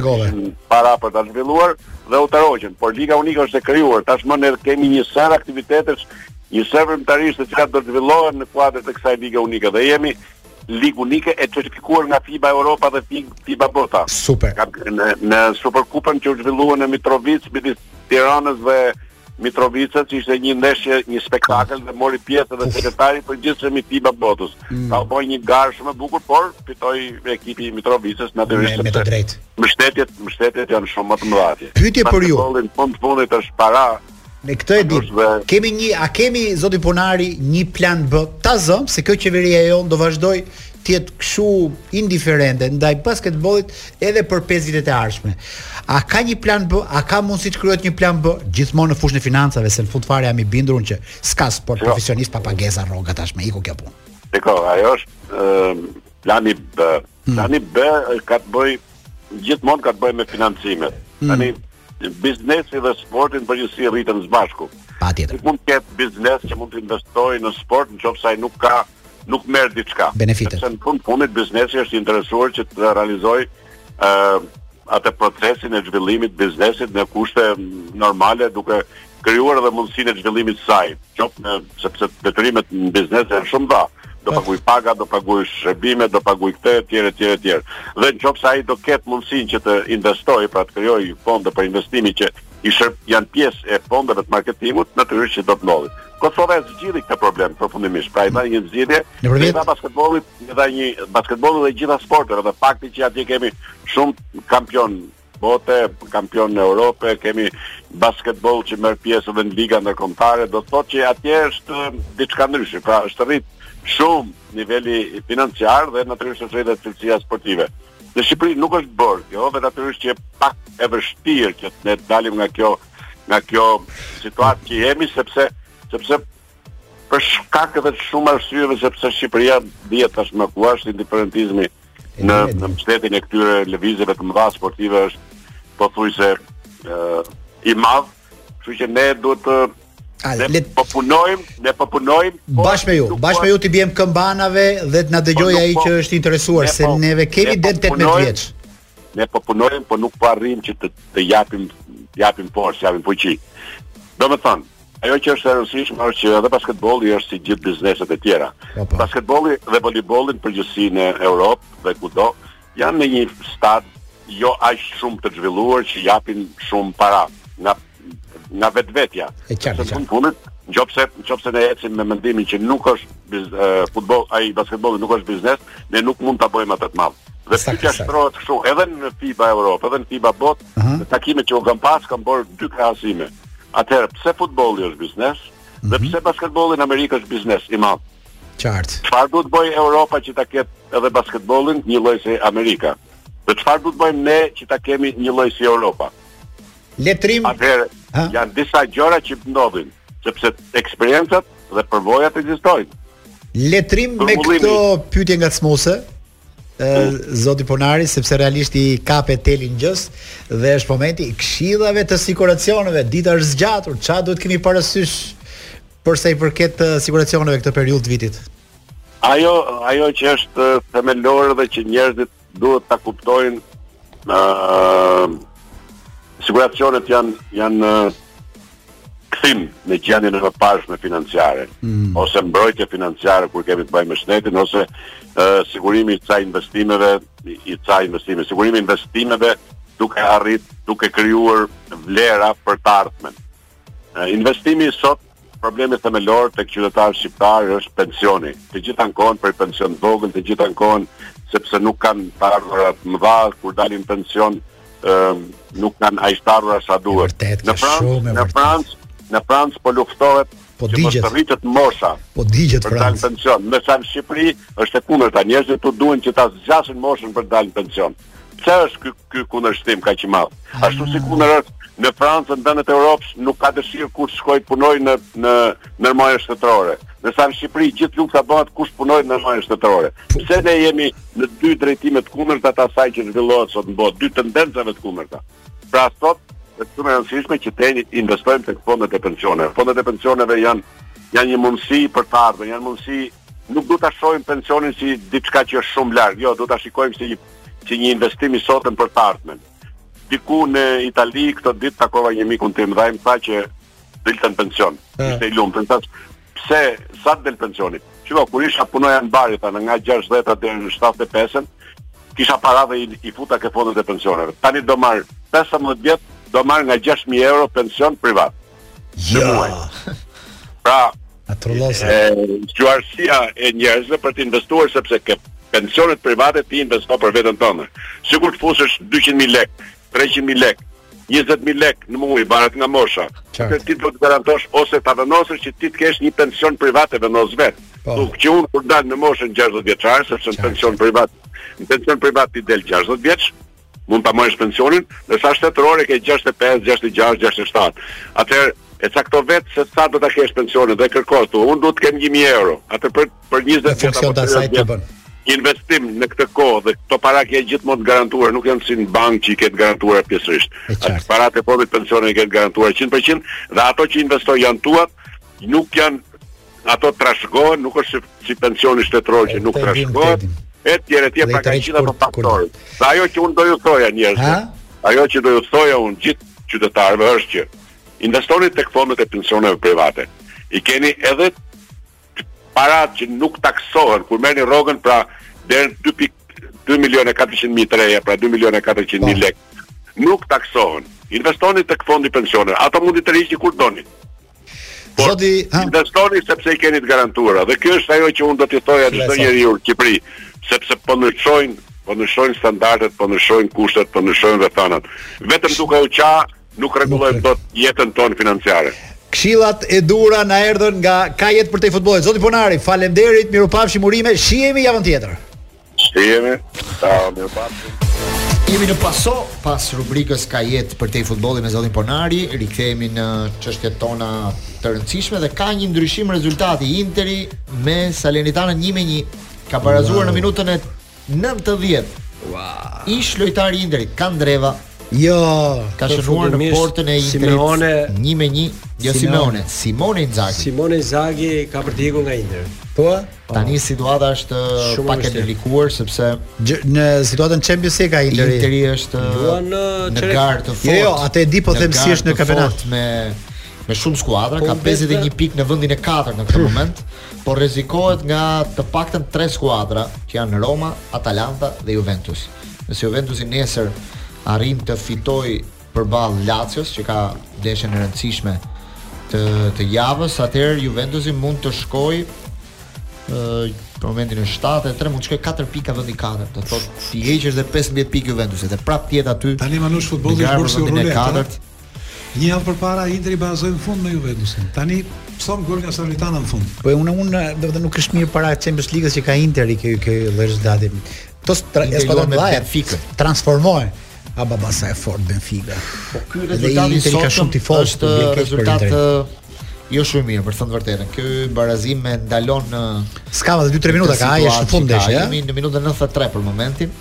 para për ta zhvilluar dhe u tërhoqën, por Liga Unike është e krijuar. Tashmë ne kemi një sërë aktivitetesh, një sërë veprimtarish të cilat do të zhvillohen në kuadër të kësaj Liga Unike dhe jemi ligë unike e certifikuar nga FIBA Europa dhe FIBA Bota. Super. Ka, në, në Superkupën që u zhvillua në Mitrovicë midis Tiranës dhe Mitrovicës ishte një ndeshje, një spektakël dhe mori pjesë edhe sekretari i përgjithshëm i FIBA Botës. Mm. U bë një garë shumë e bukur, por fitoi ekipi i Mitrovicës natyrisht. Me, me të drejtë. Mbështetjet, mbështetjet janë shumë më të mëdha. Pyetje për ju. Futbolli fund fundit është para Ne këtë e dim. Kemi një, a kemi zoti Ponari një plan B? Ta zëm se kjo qeveria jonë do vazhdojë të jetë kështu indiferente ndaj basketbollit edhe për 5 vitet e ardhshme. A ka një plan B? A ka mundësi të krijohet një plan B? Gjithmonë në fushën e financave, se në fund fare jam i bindur unë që s'ka sport jo. profesionist pa pagesa rroga tashmë iku kjo punë. Dëgjo, ajo është plani B. Mm. Plani B ka të bëjë gjithmonë ka të bëjë me financimet. Mm. Tani biznesi dhe sporti në përgjithësi rriten së bashku. Patjetër. Nuk mund të ketë biznes që mund të investojë në sport në qoftë se ai nuk ka nuk merr diçka. Benefitet. Sepse në fund fundit biznesi është i interesuar që të realizojë ë uh, atë procesin e zhvillimit të biznesit në kushte normale duke krijuar edhe mundësinë e zhvillimit të saj, qoftë në sepse detyrimet në biznes janë shumë të mëdha. Do po. paguajë paga, do paguajë shërbime, do paguajë këtë etj etj etj. Dhe nëse ai do ketë mundësinë që të investojë, pra të krijojë fonde për investimin që i shërb janë pjesë e fondeve të marketingut, natyrisht që do të ndodhin. Kosova e zgjidhi këtë problem përfundimisht. Pra i dha një zgjidhje në rrjet të basketbollit, i dha një basketbollit dhe gjitha sporteve, dhe fakti që atje kemi shumë kampion bote, kampion Europe, kemi basketboll që merr pjesë edhe në liga ndërkombëtare, do të thotë që atje është diçka ndryshe, pra është rrit shumë niveli financiar dhe natyrisht është rritur cilësia sportive. Në Shqipëri nuk është bërë kjo, dhe natyrisht që pak e vështirë që ne të dalim nga kjo nga kjo situatë që jemi sepse sepse për shkak edhe shumë arsyeve sepse Shqipëria dihet tashmë ku është indiferentizmi në në mbështetjen e këtyre lëvizjeve të mëdha sportive është pothuajse ë i madh, kështu që ne duhet të Ajde, ne po punojmë, ne po punojmë. Po bash me ju, bash me ju t'i biem këmbanave dhe të na dëgjojë ai po- që është interesuar se po- neve kemi deri te 18 vjeç. Ne po punojmë, po nuk po arrijmë që të t'i japim japim forcë, japim fuqi. Domethënë, Ajo që është e rëndësishme është që edhe basketbolli është si gjithë bizneset e tjera. Po, po. Basketbolli dhe volejbolli në përgjithësi në Europë dhe kudo janë në një stad jo aq shumë të zhvilluar që japin shumë para nga nga vetvetja. E qartë, e qartë. Në fund të fundit, nëse nëse ne ecim me mendimin që nuk është futboll, ai basketbolli nuk është biznes, ne nuk mund ta bëjmë atë të madh. Dhe pyetja shtrohet kështu edhe në FIBA Europë, edhe në FIBA Botë, Në takimet që unë kam pas kam bërë dy krahasime. Atëherë pse futbolli është biznes dhe mhm. pse basketbolli në Amerikë është biznes i madh. Qartë. Çfarë duhet bëjë Europa që ta ketë edhe basketbollin njëlloj si Amerika? Dhe çfarë duhet bëjmë ne që ta kemi njëlloj si Europa? Letrim. Atëherë janë disa gjëra që ndodhin, sepse eksperiencat dhe përvojat ekzistojnë. Le të rrimë me këto pyetje nga Smose. zoti Ponari sepse realisht i kape telin gjës dhe është momenti i këshillave të siguracioneve. Dita është zgjatur, ça duhet të kemi parasysh për sa i përket siguracioneve këtë periudhë të vitit? Ajo ajo që është themelore dhe që njerëzit duhet ta kuptojnë ë uh, siguracionet janë janë kthim në gjendjen e mëparshme financiare mm. ose mbrojtje financiare kur kemi të bëjmë me shëndetin ose uh, sigurimi i ca investimeve i ca investimeve sigurimi i investimeve duke arrit duke krijuar vlera për të ardhmen uh, investimi sot problemi themelor tek qytetarët shqiptar është pensioni. Të gjithë ankohen për pension të vogël, të gjithë ankohen sepse nuk kanë të ardhura të mëdha kur dalin pension, ëm nuk kanë aq të ardhura sa duhet. Në Francë, në Francë, në Francë po luftohet po digjet që rritet mosha. Po digjet për dalë pension. Ndërsa në Shqipëri është e kundërta, njerëzit po duan që ta zgjasin moshën për të dalë pension. Pse është ky ky kundërshtim kaq i madh? Ashtu si ah. kundër është në Francë, në vendet e Europës nuk ka dëshirë kush të shkojë punojë në në ndërmarrje shtetërore. Ndërsa në Shqipëri gjithë lufta bëhet kush punojë në ndërmarrje shtetërore. Pse ne jemi në dy drejtime të kundërta të asaj që zhvillohet sot në botë, dy tendencave të kundërta. Pra sot është shumë e rëndësishme që të investojmë tek fondet e pensioneve. Fondet e pensioneve janë janë një mundësi për të ardhmen, janë mundësi nuk do ta shohim pensionin si diçka që është shumë larg, jo, do ta shikojmë si një si një investim i sotëm për të ardhmen. Diku në Itali këto ditë takova një mikun tim dhe ai më tha që dilte në pension. Ishte i lumtur, thash, pse sa del pensioni? Shiko, kur isha punoja në Bari, tha, nga 60-a deri në 75-ën, kisha para dhe i, i futa ke fondet e pensioneve. Tani do marr 15 vjet, do marr nga 6000 euro pension privat. Ja. muaj. Pra, Atrollosa. e, zgjuarsia e njerëzve për të investuar sepse ke pensionet private ti investon për veten tënde. Sikur të fusësh 200.000 lekë 300 mijë lekë. 20000 lek në muaj varet nga mosha. Që ti do të garantosh ose ta vendosësh që ti të kesh një pension privat e vendos vet. Po. Nuk që unë kur dal në moshën 60 vjeçar, sepse në pension privat, në pension privat ti del 60 vjeç, mund ta marrësh pensionin, ndërsa shtetëror e ke 65, 66, 67. Atëherë e cakton vetë se sa do ta kesh pensionin dhe kërkon që unë do të kem 1000 euro. Atë për për 20 vjet apo 30 vjet bën investim në këtë kohë dhe këto para që janë gjithmonë të garantuara, nuk janë si në bankë që i ke të garantuara pjesërisht. Ato paratë e fondit pensionit i ke të garantuara 100% dhe ato që investon janë tuat, nuk janë ato trashëgohen, nuk është si pensioni shtetëror që nuk trashëgohet. Etj, etj, pra ka gjithë ato faktorë. Dhe ajo që unë do ju thoja njerëzve, ajo që do ju thoja unë gjithë qytetarëve është që investoni tek fondet e pensioneve private. I keni edhe Paratë që nuk taksohen kur merrni rrogën pra deri në 2 2 milionë 400 mijë të reja, pra 2 milionë 400 mijë po. lek. Nuk taksohen. Investoni tek fondi i pensioneve. Ato mund t'i tërhiqni kur doni. Por, Zoti, ha. investoni sepse i keni të garantuara dhe kjo është ajo që unë do t'i thoja çdo Fleso. njeriu në Shqipëri, sepse po ndryshojnë, po ndryshojnë standardet, po ndryshojnë kushtet, po ndryshojnë rrethanat. Vetëm duke u qa Nuk rregullojmë dot jetën tonë financiare. Këshillat e duhura na erdhën nga ka jetë përtej futbollit. Zoti Ponari, faleminderit, mirupafshim urime, shihemi javën tjetër. Shihemi. Ciao, mirupafshim. Jemi në paso pas rubrikës ka jetë përtej futbollit me zotin Ponari, rikthehemi në çështjet tona të rëndësishme dhe ka një ndryshim rezultati Interi me Salernitanën 1-1 ka barazuar në minutën e 90. Wow. Ish lojtari i Interit, Kandreva. Jo, ka shënuar në portën e Interit. Simeone 1 me 1, jo Simeone, Simone Inzaghi. Simone Inzaghi ka për të ikur nga Inter. Po, po. tani oh. situata është Shumë pak e ndërlikuar sepse Gj në situatën Champions League ka Interi. Interi është luan në, në garë të fortë. Jo, jo, atë e di po them si është në kampionat me me shumë skuadra, po, ka 51 pikë në vendin e 4 në këtë moment. por rrezikohet nga të paktën tre skuadra, që janë Roma, Atalanta dhe Juventus. Nëse Juventusi nesër arrin të fitojë përballë Lacios, që ka ndeshjen e rëndësishme të të javës, atëherë Juventusi mund të shkojë për momentin është 7 e 3 mund të shkojë 4 pikë nga vendi 4, do të thotë t'i heqësh dhe 15 pikë Juventusit dhe prapë të jetë aty. Tani Manush futbolli është bërë si ruletë. Një javë përpara Interi barazoi në fund me Juventusin. Tani pëson gol nga Salernitana në fund. Po unë unë do të nuk është mirë para Champions Ligës që ka Interi kjo kjo lloj rezultati. Kto skuadra të mëdha fikë transformohen. A baba sa e fort Benfica. Po ky rezultat, Interi ka shumë tifoz, është rezultat jo shumë mirë për të thënë të vërtetën. Ky barazim me ndalon nuk ka as 2-3 minuta ka, ai është në fund ndeshja. Jemi në minutën 93 për momentin.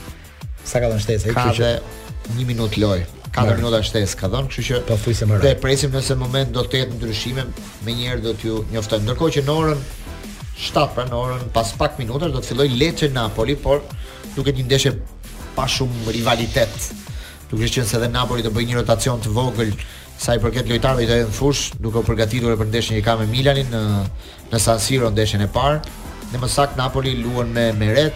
Sa ka dhënë shtesa, kështu që ka 1 minutë lojë. 4 minuta shtesë ka dhënë, kështu që pothuajse mbaroi. Dhe presim nëse në moment do të jetë ndryshime, menjëherë do t'ju njoftojmë. Ndërkohë që në orën 7 pra në orën pas pak minutash do të fillojë Lecce Napoli, por duket një ndeshje pa shumë rivalitet. Duke qenë se edhe Napoli do bëjë një rotacion të vogël sa i përket lojtarëve që janë në fushë, duke u përgatitur për ndeshjen që ka me Milanin në në San Siro ndeshjen e parë. Në më saktë Napoli luan me Meret,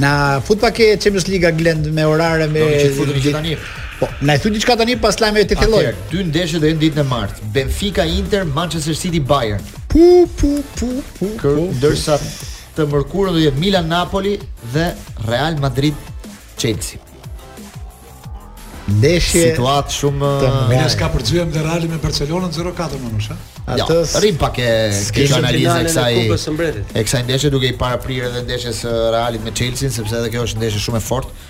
Na fut pak te Champions League Glend me orare me Do të futë ditë tani. Po, na i thuaj diçka tani pas lajmeve të fillojë. Atëherë, dy ndeshje do jenë ditën e martë. Benfica Inter, Manchester City Bayern. Pu pu pu pu. Kër, ndërsa të mërkurën do jetë Milan Napoli dhe Real Madrid Chelsea. Ndeshje situat shumë Mirë s'ka përcyer me Realin me Barcelonën 0-4 më nësh, a? Jo, rrim pak e ke analizë e kësaj. E kësaj ndeshje duke i paraprirë edhe ndeshjes së Realit me Chelsea, sepse edhe kjo është ndeshje shumë e fortë.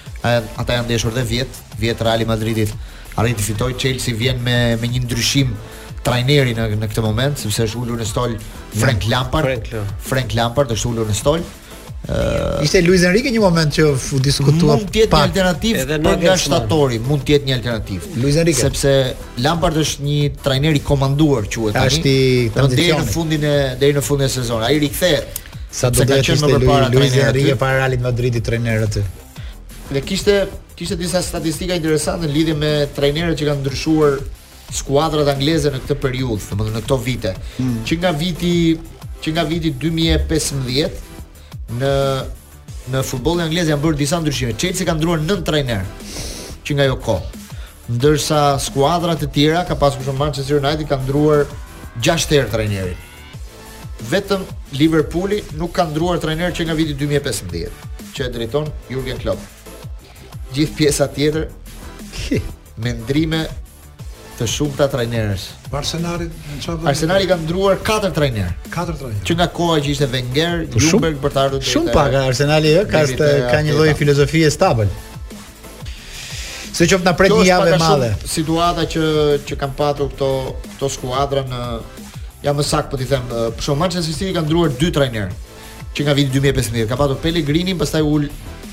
Ata janë ndeshur dhe vjet, vjet Reali i Madridit arriti të fitojë Chelsea vjen me me një ndryshim trajneri në në këtë moment, sepse është ulur në stol Frank Lampard. Frank Lampard është ulur në stol. Ishte Luis Enrique një moment që u diskutua mund të jetë një alternativë edhe nga shtatori, mund të jetë një alternativë. Luis Enrique sepse Lampard është një trajner i komanduar quhet tani. Është deri në fundin e deri në fundin e sezonit. Ai rikthehet. Sa do të ishte më parë Luis Enrique para Realit Madridit trajner aty. Dhe kishte kishte disa statistika interesante në lidhje me trajnerët që kanë ndryshuar skuadrat angleze në këtë periudhë, domethënë në këto vite, mm. që nga viti që nga viti 2015 në në futbollin anglez janë bërë disa ndryshime. Chelsea ka ndruar 9 trajnerë që nga ajo kohë. Ndërsa skuadra të tjera ka pasur shumë Manchester United ka ndruar 6 herë trajnerin. Vetëm Liverpooli nuk ka ndruar trajner që nga viti 2015, që e drejton Jurgen Klopp. Gjithë pjesa tjetër Me ndrime të shumta trajnerësh. Arsenali, çfarë bëri? Arsenali ka ndruar 4 trajnerë. 4 trajnerë. Që nga koha që ishte Wenger, po Ljungberg për të ardhur deri. Shumë pak Arsenali ë, ka stë, ka një lloj filozofie stabël. Se qoftë na pret një javë e madhe. Situata që që kanë patur këto këto skuadra në ja më saktë po t'i them, për shkak Manchester City ka ndruar 2 trajnerë që nga viti 2015. Ka patur Pellegrini, pastaj ul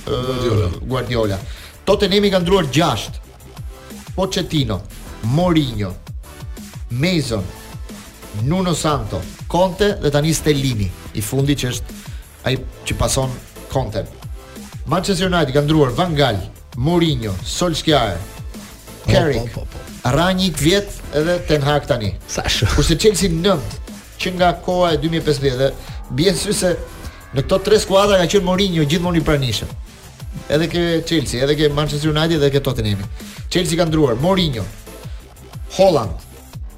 Guardiola. Guardiola. Tottenhemi ka ndruar 6. Pochettino, Mourinho, Mason, Nuno Santo, Conte dhe tani Stellini, i fundit që është ai që pason Conten. Manchester United ka ndruar Van Gaal, Mourinho, Solskjaer, po, Carrick, po, po, Rangnick vjet edhe Ten Hag tani. Sa shumë. Kurse Chelsea 9 që nga koha e 2015 dhe bie në sy se në këto tre skuadra ka qenë Mourinho gjithmonë i pranishëm. Edhe ke Chelsea, edhe ke Manchester United, edhe ke Tottenham. Chelsea ka ndruar Mourinho, Holland,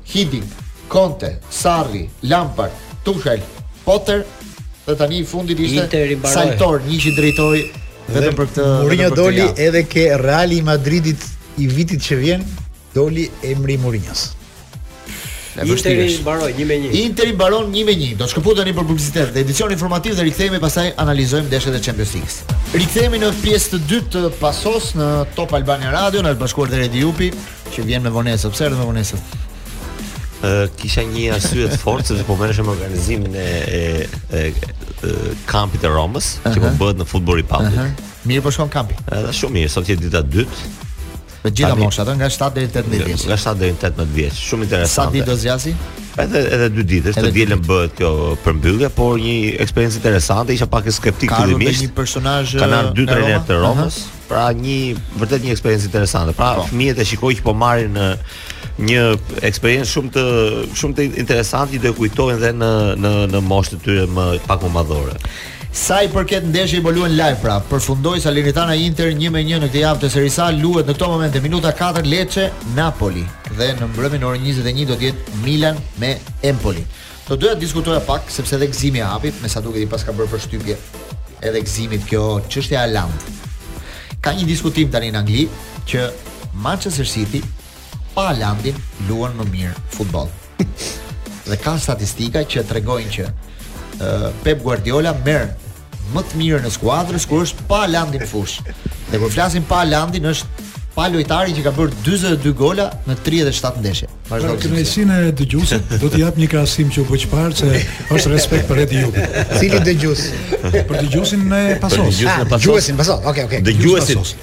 Hiddink, Conte, Sarri, Lampard, Tuchel, Potter dhe tani i fundit ishte Saltor, një që drejtoi vetëm për një Mourinho doli edhe ke Reali i Madridit i vitit që vjen Doli emri i Mourinhos. Interi mbaron 1 me 1. Interi mbaron 1 me 1. Do të shkëputemi për publicitet dhe edicion informativ dhe rikthehemi pastaj analizojmë ndeshjet e Champions League-s. Rikthehemi në pjesën e dytë të Pasos në Top Albania Radio, na është bashkuar dhe Redi Jupi, që vjen me vonesë, pse erdhi me vonesë? Ë kisha një arsye të fortë sepse po merresha me organizimin e e, e, e kampit të Romës, uh -huh. që po bëhet në Football Republic. Uh -huh. Mirë po shkon kampi. Edhe shumë mirë, sot qe dita e dytë. Të gjitha moshat, nga 7 deri 18 vjeç. Nga 7 deri 18 vjeç. Shumë interesante. Sa ditë do zgjasi? Edhe edhe dy ditë, të dielën bëhet kjo përmbyllje, por një eksperiencë interesante, isha pak skeptik fillimisht. Ka një personazh kanë ardhur dy trajnerë të Romës, pra një vërtet një eksperiencë interesante. Pra po. fëmijët e shikoj që po marrin një eksperiencë shumë të shumë interesante që do e kujtojnë dhe në në në moshën e tyre më pak më madhore. Sa i përket ndeshjeve po luhen live pra përfundoi Salernitana Inter një me një në këtë javë të Serie A luhet në këto momente minuta katër Lecce Napoli dhe në mbrëmje në orën njëzet e një do të jetë Milan me Empoli do doja të diskutoja pak sepse edhe Gëzimi e hapi me sa duket i paska bërë përshtypje edhe Gëzimit kjo çështja e Haaland ka një diskutim tani në Angli që Manchester City pa Alandin luan më mirë futboll. dhe ka statistika që tregojnë që uh, Pep Guardiola merr më të mirën e skuadrës kur është pa Alandin në fushë. Dhe kur flasim pa Alandin është pa lojtarin që ka bërë 42 gola në 37 ndeshje. Vazhdo për kënaqësinë e dëgjuesit, do t'i jap një krahasim që u bë parë se është respekt për Redi Jupin. Cili dëgjues? Për dëgjuesin e Pasos. Për dëgjuesin e ah, pasos. Dëgjuesin pasos. Okej, okej. Dëgjuesit.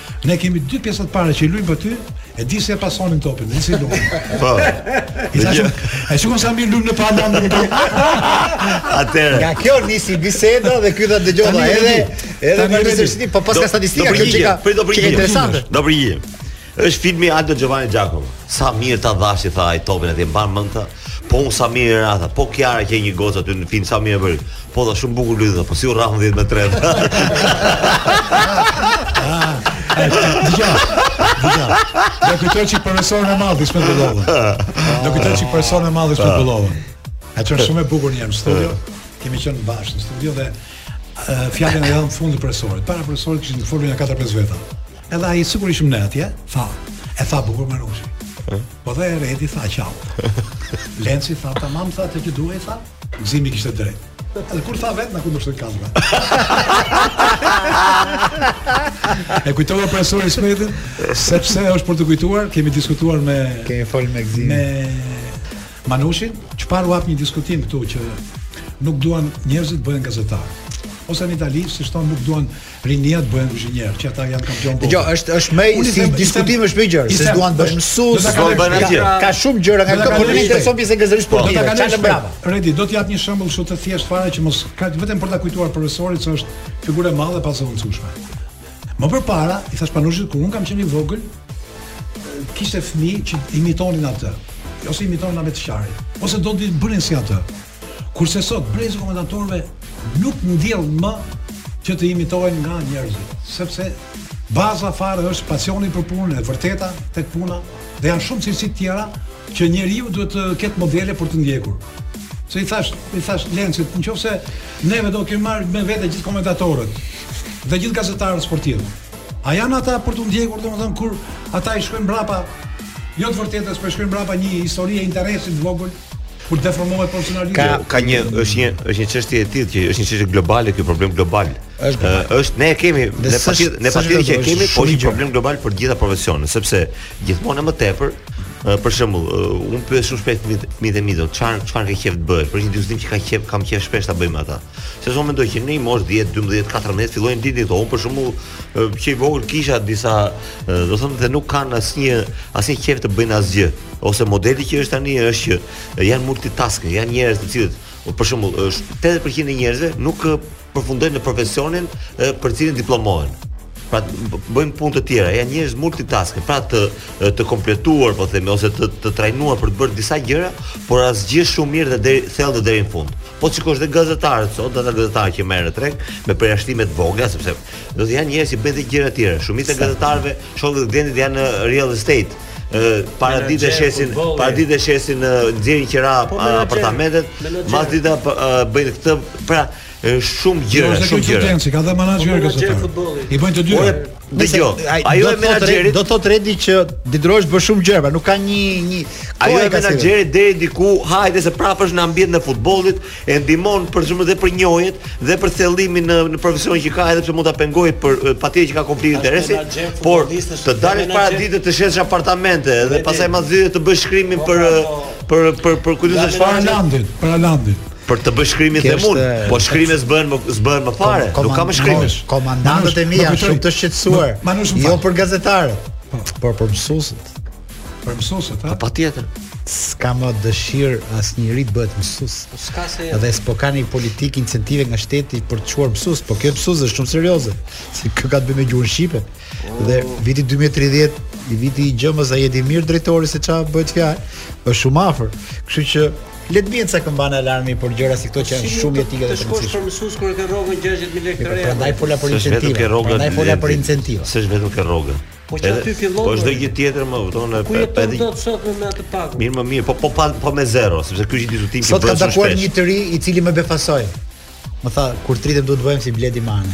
Ne kemi dy pjesa të para që i luajmë për ty, e di se e pasonin topin, e di se luajmë. Po. Ai shikon sa mirë luajmë ne pa Alandin. Atëherë. Nga kjo nisi biseda dhe ky tha dëgjova edhe edhe për City, po paska statistika që çka. Po do përgjigje interesante. Do përgjigje. Është filmi Aldo Giovanni Giacomo. Sa mirë ta dhashë tha ai topin atje mban mend ta. Po unë sa mirë era tha. Po Kiara që një gocë aty në film sa mirë bëri. Po dha shumë bukur lidhe, po si u rrahëm 10 me 3. Dija. Dija. Do kujtoj çik profesorin e madh Ismet Bellovën. Do kujtoj çik profesorin e madh Ismet ah. Bellovën. Ka qenë shumë e bukur një në studio. Ah. Kemi qenë bashkë në studio dhe eh, fjalën ia dhanë në fund profesorit. Para profesorit kishin folur nja 4-5 veta. Edhe ai sikur s'ishim ne atje, tha. E tha bukur Manushi. Eh? Po dhe Redi tha qau. Lenci tha tamam tha atë që duhej tha, Gëzimi kishte drejt. Edhe kur tha vetë, në ku nështën kalma. e kujtova profesorin Ismetin, sepse është për të kujtuar, kemi diskutuar me... Kemi folë me Gëzimin. Me Manushin, që prapë u hap një diskutim këtu që nuk duan njerëzit bëhen gazetarë. Ose në Itali, siç thonë, nuk duan Rinia të bëhen kuzhinierë, që ata janë kampionë bote. Dëgjo, është është më si diskutim është më gjerë, se duan të bëhen mësues, do të bëjnë atë. Ka shumë gjëra nga këto, por nuk intereson pjesa e gazetarisë po. Do ta kanë brava. Redi, do të jap një shembull kështu të thjeshtë fare që mos ka vetëm për ta kujtuar profesorit se është figurë e madhe e pazëvendësueshme. Më përpara, i thash Manushit kur un kam qenë i vogël, kishte fëmijë që imitonin atë ose imitonin Ahmet Shqarrin, ose do të bënin si atë. Kurse sot brezi i komentatorëve nuk ndjell më që të imitohen nga njerëzit, sepse baza fare është pasioni për punën e vërteta tek puna dhe janë shumë cilësi të tjera që njeriu duhet të ketë modele për të ndjekur. Se i thash, i thash Lencit, në qoftë se neve do kemi marrë me vete gjithë komentatorët dhe gjithë gazetarët sportivë. A janë ata për t'u ndjekur, domethënë, kur ata i shkojnë brapa, jo të vërtetës, për po shkojnë brapa një historie interesi të vogël, Kur deformohet profesionalizmi. Ka ka një është një është një çështje e tillë që është një çështje globale, ky problem global. Është është ne e kemi nuk pati nuk pati që e kemi, po një problem global për gjithë profesionet, sepse gjithmonë më tepër për shembull, un pyes shumë shpesh fëmijët e mi tho, çfarë çfarë ke qejf të bëhesh? Për një diskutim që ka qejf, kam qejf shpesh ta bëj me ata. Se zonë mendoj që në një moshë 10, 12, 14 fillojnë ditë ditë, un për shembull që i vogël kisha disa, domethënë dhe nuk kanë asnjë asnjë qejf të bëjnë asgjë. Ose modeli që është tani është që janë multitask, janë njerëz të cilët për shembull është 80% e njerëzve nuk përfundojnë në profesionin për cilin diplomohen. Pra bëjnë punë të tjera, janë njerëz multitask, pra të të kompletuar po themi ose të të trajnuar për të bërë disa gjëra, por asgjë shumë mirë dhe deri thellë deri në fund. Po shikosh dhe gazetarët sot, ata gazetarë që merren në treg me përjashtime të vogla sepse do të janë njerëz që bëjnë dhe gjëra të tjera. Shumica e gazetarëve shokë të Gentit janë në real estate. Ë paradite shesin, paradite shesin nxjerrin qira po, apartamentet, pasdite po, bëjnë këtë, pra shumë gjëra, shumë gjëra. Ka dhe menaxherë gazetarë. I bëjnë të dy. Dëgjo, ajo e menaxherit do të thotë Redi që detyrohesh bën shumë gjëra, pra nuk ka një një ajo e menaxherit deri diku, hajde se prapë është në ambientin e futbollit, e ndihmon për shembull dhe për njohjet dhe për thellimin në në profesionin që ka, edhe pse mund ta pengojë për patjetër që ka konflikt interesi, por të dalësh paradite të shesh apartamente dhe pastaj masdite të bësh shkrimin për për për për kujtesë çfarë Landit, për Landit. Për të bërë shkrimin them unë, po shkrimet s'bëhen më s'bëhen më fare, nuk ka më shkrime. Komandantët e mia shumë të shqetësuar. Jo për gazetarët, po. por për mësuesit. Për mësuesit, a? Po patjetër. S'ka më dëshirë asnjëri të bëhet mësues. Po s'ka se jo. Dhe s'po kanë një politikë incentive nga shteti për të çuar mësues, po kjo mësues është shumë serioze. Se kjo ka të bëjë me gjuhën shqipe. Oh. Dhe viti 2030 i viti i gjëmës a jeti mirë drejtori se qa bëhet fjalë është shumë afër kështu që Le të bien ca këmbana alarmi për gjëra si këto që janë shumë jetike dhe të rëndësishme. Shkosh për mësues kur e ke rrogën 60000 lekë të reja. Prandaj fola për incentiva. Prandaj fola për incentiva. S'është vetëm ke rrogën. Po çfarë aty fillon? Po çdo gjë tjetër më kupton edhe edhe. Po do të sot me atë pagë. Mirë më mirë, po po pa po me zero, sepse ky është diskutim që bëhet. Sot kam takuar një të ri i cili më befasoi. Më tha, kur të rritem dua të bëhem si Bledi Mane.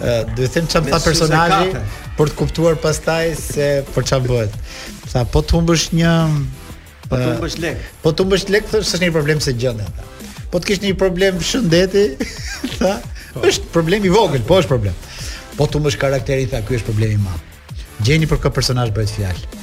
Duhet të them çfarë tha personazhi për të kuptuar pastaj se për çfarë bëhet. Tha po të humbësh një po të humbësh lek. Po të humbësh lek thosh s'është një problem se gjenden. Po të kesh një problem shëndeti, tha, po. është problem i vogël, po është problem. Po të humbësh karakterin tha, ky është problemi i madh. Gjeni për kë personazh bëhet fjalë.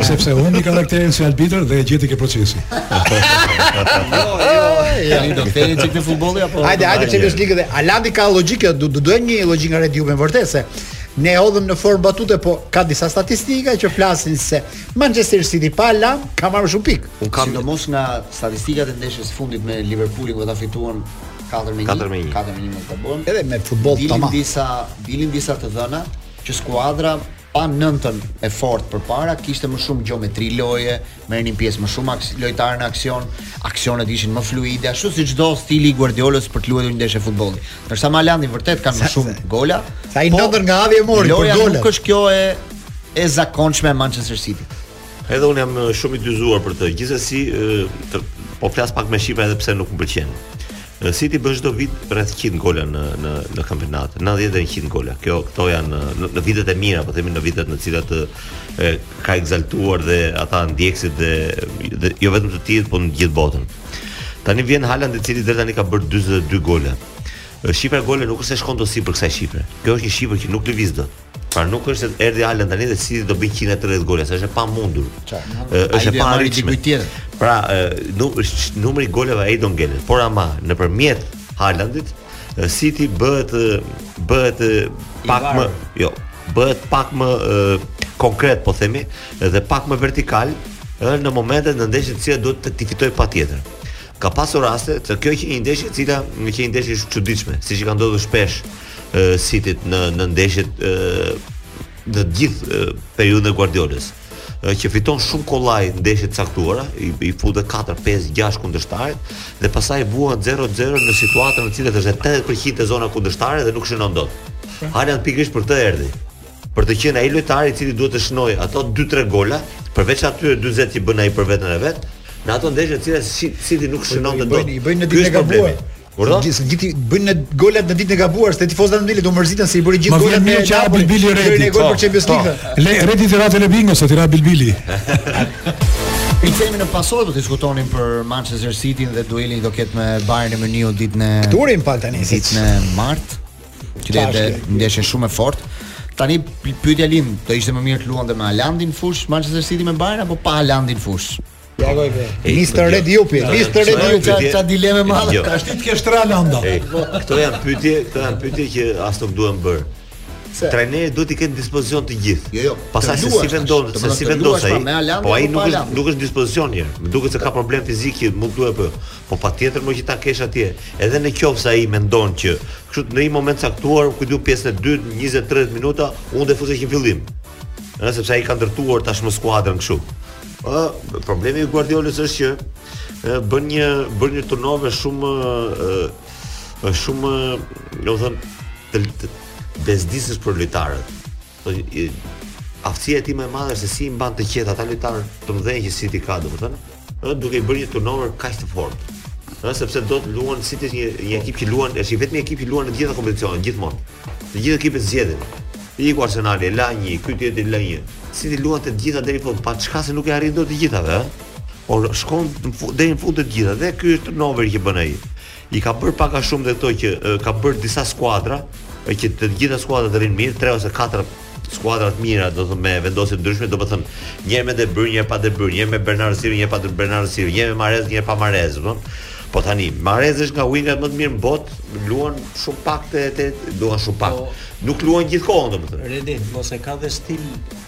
Sepse humbi karakterin si arbitër dhe e gjeti ke procesi. Jo, jo, ai do kthehej çik në futboll apo. Hajde, hajde Champions League dhe Haalandi ka logjikë, do do duhet një logjikë nga Red Juve vërtet se ne hodhëm në formë batute, po ka disa statistika që flasin se Manchester City pa Haaland ka marrë shumë pikë. Unë kam sidomos nga statistikat e ndeshjes së fundit me Liverpoolin ku ata fituan 4 me 1. 4 me 1. 4 me 1 me Liverpool. Edhe me futboll tamam. Dilin disa, dilin disa të dhëna që skuadra Pa nëntën e fortë përpara, kishte më shumë gjeometri loje, merrnin pjesë më shumë aks lojtarë në aksion, aksionet ishin më fluide, ashtu siç do stili i Guardiolës për të luajtur një ndeshje futbolli. Ndërsa me Haalandin vërtet kanë më shumë gola. Sa i po, ndodhën nga ai e mori për gola. Loja nuk është kjo e e zakonshme e Manchester City. Edhe unë jam shumë i dyzuar për të. Gjithsesi, të, po flas pak me shifra edhe pse nuk më pëlqen. City bën çdo vit rreth 100 gola në në në kampionat, 90 deri në 100 gola. Kjo këto janë në, në vitet e mira, po themi në vitet në të cilat e, ka ekzaltuar dhe ata ndjekësit dhe, dhe jo vetëm të tij, por në gjithë botën. Tani vjen Haaland i cili deri tani ka bërë 42 gola. Shifra e goleve nuk është se shkon dot sipër kësaj shifre. Kjo është një shifër që nuk lëviz dot. Pra nuk është se erdhi Haaland tani dhe City do bëjë 130 gole, se është e pamundur. Është e paarritshme. Pra, nuk është numri i goleve ai do ngelet, por ama nëpërmjet Haalandit City bëhet bëhet pak më, jo, bëhet pak më konkret po themi dhe pak më vertikal ë në momentet në ndeshjet që duhet t'i fitojë patjetër. Ka pasur raste të kjo që një ndeshje e cila me qenë një ndeshje e çuditshme, siç i ka ndodhur shpesh Cityt në në ndeshjet e, në të gjithë periudhën e Guardiolës që fiton shumë kollaj ndeshje të caktuara, i, i fut 4, 5, 6 kundërshtarit dhe pastaj vuan 0-0 në situata në të cilat është 80% te zona kundërshtare dhe nuk shënon dot. Po. Haaland pikërisht për këtë erdhi për të qenë ai lojtari i cili duhet të shënojë ato 2-3 gola, përveç atyre 40 që bën ai për veten e vet, në ato ndeshje të cilat City nuk po shënonte dot. I bëjnë në ditën e gabuar. Urdhon? Gjithë gjithë bëjnë golat në ditën e gabuar, se tifozat endé do mërziten se i bëri gjithë golat me Napoli. Bilbili Redi. Ne gol për po, Champions po. League. Redi të ratë në bingo sot i ra Bilbili. I themi në pasojë do të diskutonin për Manchester City dhe duelin që do ketë me Bayern e Munihut ditën e Turin pak tani ditën e martë. Që do jetë ndeshje shumë e fortë. Tani pyetja lind, do ishte më mirë të luante me Haalandin në fushë Manchester City me Bayern apo pa Haalandin në fushë? Ja goj be. Mister Redi Jupi, Mister Redi Jupi ka ça dileme e madhe. Jo. Tash ti të kesh tre Haalanda. Këto janë pyetje, këto janë pyetje që as nuk duhen bërë. Trajneri duhet t'i ketë në dispozicion të gjithë. Jo, jo. Pastaj se si vendon, se si vendos ai. Pra, po ai nuk është nuk është në dispozicion një. Më duket se ka problem fizik që mund të duhet apo. Jo. Po patjetër më mirë ta kesh atje. Edhe në qoftë se ai mendon që kështu në një moment të caktuar, ku di unë pjesën e dytë, 20-30 minuta, unë do ta fus që në fillim. Ëh, sepse ai ka ndërtuar tashmë skuadrën kështu. Ëh, problemi i Guardiolës është që ë, bën një bën një turnover shumë ë, ë, shumë, domethënë, të, të bezdisshëm për lojtarët. Po, i- Aftësia e tij më e madhe është se si i mban të qetë ata lojtarë të mëdhenj që City ka, domethënë, ë duke i bërë një turnover kaq të fortë. ë sepse domethënë City një një ekip që luan, është i vetmi ekip që luan në të gjitha kompeticionet gjithmonë. Të gjithë ekipet zgjedhin. Iku Arsenali, la një, ky tjetri la një. City luan te të gjitha deri në fund, pa çka se nuk i arrin dot të gjithave, ë. Por shkon deri në fund te të gjitha dhe ky është turnoveri që bën ai. I ka bërë pak a shumë dhe këto që ka bërë disa skuadra, e që të gjitha skuadrat rrinë mirë, tre ose katër skuadra të mira, domethënë me vendosje të ndryshme, domethënë një me De Bruyne, një pa De Bruyne, një me Bernardo Silva, një pa Bernardo Silva, një me Mahrez, një pa Mahrez, do Po tani, Mahrez është nga wingat më të mirë në botë, luan shumë pak të të luan shumë pak. Po, nuk luan gjithë kohën, domethënë. Redi, mos e ka dhe stil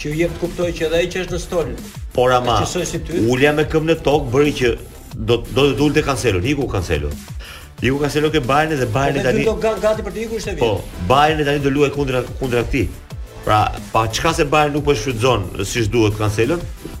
Që jep të kuptojë që edhe ai që është në stol. Por ama, ulja me këmbë në tokë bëri që do do të ulte Cancelon, iku Cancelo. Iku Cancelo te Bayern dhe Bayern tani. Do të gati për të ikur ishte vjet. Po, Bayern tani do luajë kundra kundra këtij. Pra, pa çka se Bayern nuk po e shfrytëzon siç duhet Cancelon,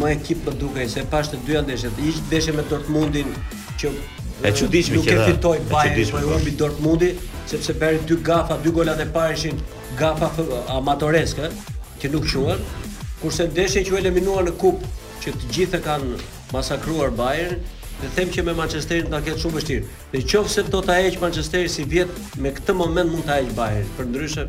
Më ekip më dukej se i pashë të dyja ndeshjet. Ishte ndeshje me Dortmundin qe e çuditshme që nuk e fitoi Bayern, po humbi Dortmundi, sepse bëri dy gafa, dy golat e parë ishin gafa amatoreske, që nuk quhen. Kurse ndeshja që u eliminuan në kupë, që të gjithë e kanë masakruar Bayern, dhe them që me Manchesterin do ta ketë shumë vështirë. Në qoftë se do ta heqë Manchesteri si vjet, me këtë moment mund ta heqë Bayern. Përndryshe,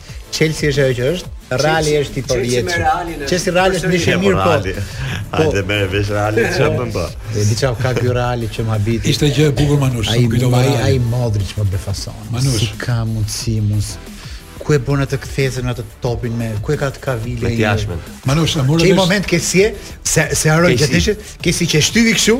Chelsea është ajo që është, Reali është i përjetshëm. Chelsea Reali është ndeshje mirë po. Hajde merre vesh Reali çfarë bën. E di ça ka ky Reali që më habit. Ishte gjë e bukur Manush, ai ai ai Modric më befason. Manush si ka mundsi mos ku e bën atë kthesën atë topin me ku e ka të kavile me jashtëm. Manush na morën. Në moment ke si se s'e harroj gjatë ndeshjes, ke si që shtyvi kështu.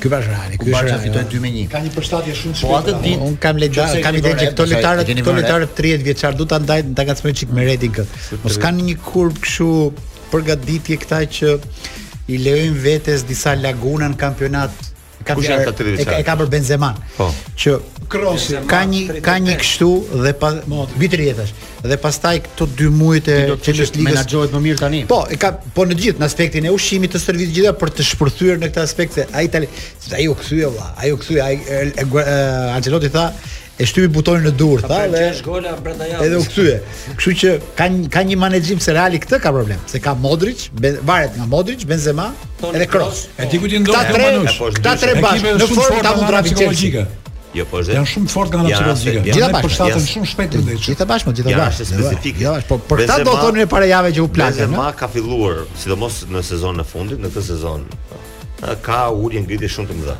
Ky bash Reali, ky është Reali. Barça fitoi 2 me 1. Ka një përshtatje shumë të shpejtë. Po atë ditë un kam ide, kam ide që këto lojtarë, këto lojtarë 30 vjeçar duhet ta ndaj, ta ngacmoj çik me Redin këtë. Mos kanë një kurbë kështu përgatitje këta që i lejojnë vetes disa lakuna në kampionat. Ka e ka për Benzeman. Po. Që Krosi ka një ka një kështu dhe pak mbi 30-ash. dhe pastaj këto dy muajt e Champions League menaxhohet më mirë tani. Po, e ka po në gjithë, në aspektin e ushqimit të stërvitjes, gjitha për të shpërthyer në këtë aspekt se ai tani se ai u kthye valla, ai u kthye ai Ancelotti tha e shtypi butonin në dur, tha dhe gjashtë gola brenda javës. Edhe u kthye. Kështu që ka ka një menaxhim se Reali këtë ka problem, se ka Modric, varet nga Modric, Benzema, edhe Kroos. E di kur të ndodh këtu Manush? Të tre bashkë, në formë ta mund të rapi çelësi. Jo, po është. Janë shumë të fortë nga psikologjia. Janë ja, përshtaten ja, shumë shpejt te ndeshja. Gjithë bashkë, gjithë bashkë. Janë specifike. Ja, po për këta do thonin para javë që u plakën. Benzema ka filluar, sidomos në sezonin e fundit, në këtë sezon, ka ulje ngritje shumë të mëdha.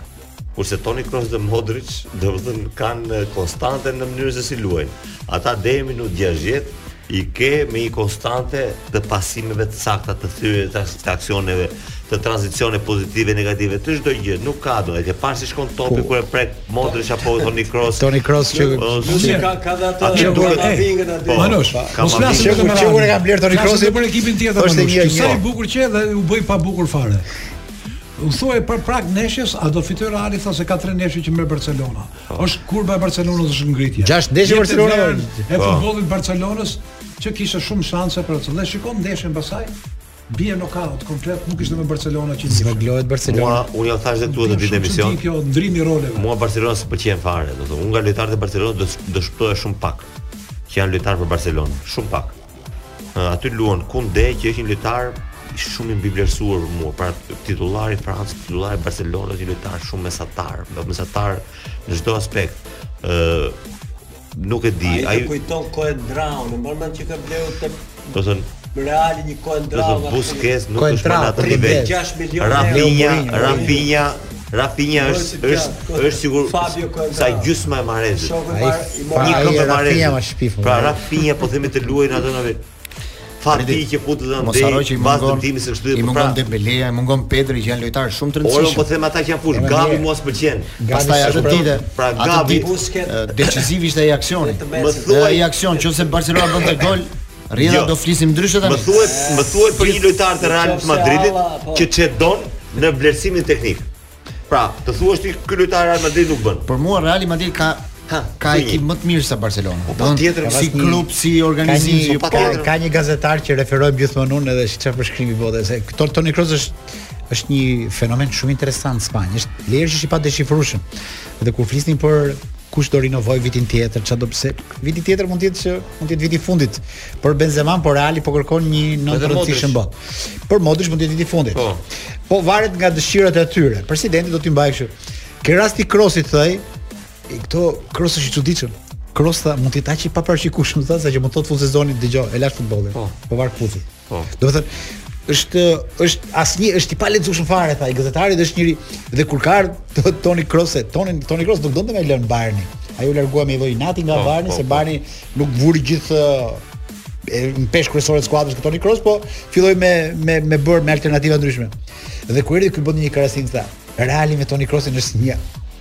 Kurse Toni Kroos dhe Modric, domethënë kanë konstante në mënyrën se si luajnë. Ata deri minut 60 i ke me një konstante të pasimeve të sakta të tyre të, të aksioneve të tranzicioneve pozitive negative të çdo gjë nuk ka, po e ke parë si shkon topi po. kur e prek Modric apo Toni Kroos Toni Kroos që nuk ka ka dhe atë që duhet të vingën aty po, Manush po, mos flasim vetëm me Qëkur e ka blerë Toni Kroos për ekipin tjetër është një sa i bukur që dhe u bëj pa bukur fare u tha në prag ndeshjes a do fitojë Reali, thoshë ka tre ndeshje që merr Barcelona Është kurba e Barcelonës është ngritje. Gjashtë ndeshje Barcelona e po. futbolli i Barcelonës që kishte shumë shanse për atë. Dhe shikon ndeshjen pasaj, bie knockout komplet, nuk ishte më Barcelona që ishte. Zvoglohet Barcelona. Mua unë ia thashë këtu edhe ditë emision. Ky ndërrimi i roleve. Mua Barcelona s'pëlqen fare, domethënë, unë nga lojtarët e Barcelonës do të shpëtoja shumë pak që janë lojtarë për Barcelonën, shumë pak. Aty luan Kunde që është një lojtar shumë i mbivlerësuar për mua, pra titullari i Francës, titullari i Barcelonës, një lojtar shumë mesatar, mesatar në çdo aspekt. ë nuk e di, ai kujton Koentrao, më mban mend që ka blerë te Do të Reali një Koentrao, Busquets nuk është më në atë nivel. 6 milionë euro. Rafinha, Rafinha Rafinha është është është as sa gjysma e Marezit. Një këmbë Marezi. Pra Rafinha po themi të luajë atë në vit. Fati i që futet në ndej, që i mungon timin se çdo i mungon pra- Dembelea, i mungon Pedri që janë lojtarë shumë të rëndësishëm. Por po them ata që janë fush, Gavi mua s'pëlqen. Pastaj atë ditë, pra Gavi deciziv ishte ai aksioni. Më thuaj ai aksion, nëse Barcelona bënte gol, Rrjedha jo. do flisim ndryshe tani. Më thuaj, më thuaj për një lojtar të Real Madridit po. që çedon në vlerësimin teknik. Pra, të thuash ti ky lojtar i Real Madrid nuk bën. Për mua Real Madrid ka Ha, ka ekip më të mirë se Barcelona. Po, po tjetër si klub, si organizim, si po, ka, ka një gazetar që i referohem gjithmonë unë edhe si çfarë përshkrimi bënte se tha Toni Kroos është është një fenomen shumë interesant në Spanjë. Është lirë që i padeshifrueshëm. Dhe kur flisnin për kush do rinovojë vitin tjetër, çfarë do se viti tjetër mund të jetë që mund të jetë viti i fundit për Benzema, por Reali po kërkon një nëntë të rëndësishëm në botë. Për Modric mund të jetë viti i fundit. Po. Po varet nga dëshirat e tyre. Presidenti do t'i mbajë kështu. Te rasti i Krosit thoshte, ky tha Krosi është i çuditshëm. Krosi tha mund të jetë aq i paparashikueshëm saqë mund të thotë fund sezonit dëgjo, e lashë futbollin. Po, po var kufi. Po. Domethënë është është asnjë është i palexueshëm fare tha ai gazetari dhe është njëri dhe kur ka ardhur Toni Kroos e Toni Toni Kroos nuk donte me lënë Bayernin. Ai u largua me një lloj inati nga po, Bayerni po, se po. Bayerni nuk vuri gjithë peshën kryesore të skuadrës te Toni Kroos, po filloi me me me bërë me alternativa të ndryshme. Dhe kur erdhi ky bënte një krahasim tha, Reali me Toni Kroosin është një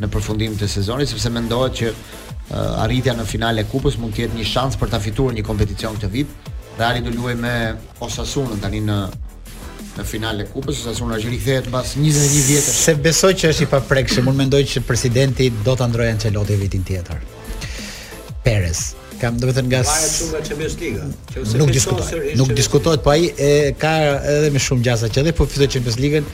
në përfundim të sezonit sepse mendohet që arritja në finale e kupës mund të jetë një shans për ta fituar një kompeticion këtë vit. Reali do luajë me Osasunën tani në në finale e kupës, Osasuna që rikthehet mbas 21 vjetësh. S'e besoj që është i paprekshëm, unë mendoj që presidenti do ta ndrojë Ancelotti vitin tjetër. Perez, kam domethënë nga Vaja çuva Champions League. Nuk diskutohet, nuk diskutohet, po ai e ka edhe më shumë gjasa që edhe po fitoi Champions League-n.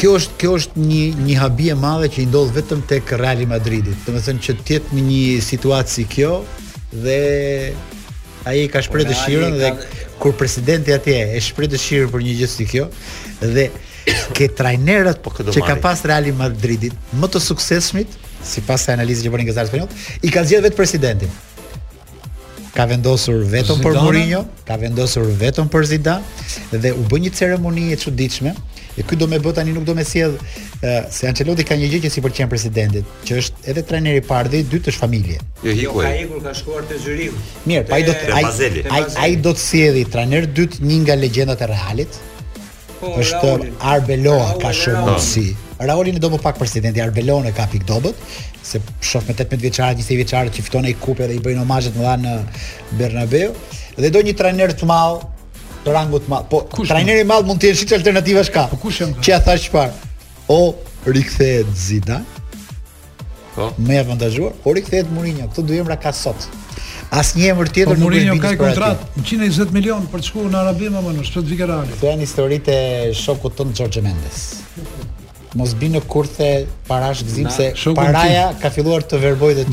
Kjo është kjo është një një habi e madhe që i ndodh vetëm tek Real Madridi. Domethënë që të jetë në një situatë si kjo dhe ai e ka shpreh po, dëshirën dhe kur presidenti atje e shpreh dëshirën për një gjë si kjo dhe ke trajnerët po që ka pas Reali i Madridit më të suksesshmit sipas analizës që bënin gazetarët spanjollë, i ka zgjedhur vetë presidenti. ka vendosur vetëm për Mourinho, ka vendosur vetëm për Zidane dhe u bë një ceremoni e çuditshme. E ky do më bë tani nuk do më sjell se Ancelotti ka një gjë që s'i pëlqen presidentit, që është edhe trajneri i parë dhe i dytë është familje. Jo, jo ka ikur ka shkuar te Zyrih. Mirë, pa ai do të ai ai do të sjelli trajner të dytë një nga legjendat e Realit. Po, është Raulin. Arbeloa Raul, ka shumë mundësi. Raulin e do më pak presidenti Arbeloan e ka pikë të dobët, se shof me 18 vjeçarë, 20 vjeçarë që fiton ai kupë dhe i bëjnë omazhe të mëdha në Bernabeu dhe do një trajner të madh të rangut të madh. Po kush trajneri i madh mund të jetë çfarë alternativash ka? Po kush janë? Ç'e thashë çfarë? O rikthehet Zidane. Po. Më i avantazhuar, o rikthehet Mourinho. Këto dy emra ka sot. Asnjë emër tjetër po, nuk mund të bëjë kontratë 120 milion për të shkuar në Arabi apo nuk do të vijë te Reali. Këto janë historitë e shokut tonë Jorge Mendes. Mos bjer në kurthe parash Gëzim se paraja ka filluar të verbojë dhe ty.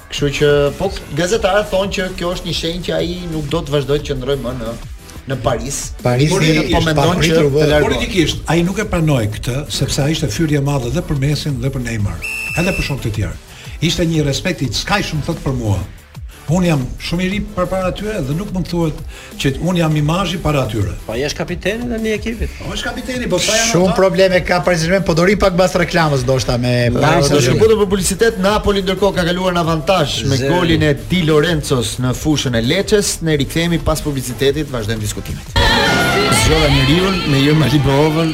Kështu që po gazetarët thonë që kjo është një shenjë që ai nuk do të vazhdojë të qëndrojë më në në Paris. Parisi po mendon që të largohet. Politikisht ai nuk e pranoi këtë sepse ajo ishte fyerje e madhe dhe për Messi dhe për Neymar, edhe për shokët e tjerë. Ishte një respekt i skajshëm thotë për mua. Unë jam shumë i ri përpara tyre dhe nuk mund të thuhet Që unë jam imazhi para tyre. Po ai është kapiteni tani i ekipit. Po është kapiteni, po sa janë ata. Shumë probleme ka Paris Saint-Germain, po do rrimë pak mbas reklamës ndoshta me Paris Saint-Germain. Do të shkojmë për publicitet Napoli ndërkohë ka kaluar në avantazh me golin e Di Lorenzos në fushën e Lecces. Ne rikthehemi pas publicitetit, vazhdojmë diskutimet. Zgjova njeriun me Irma Libohovën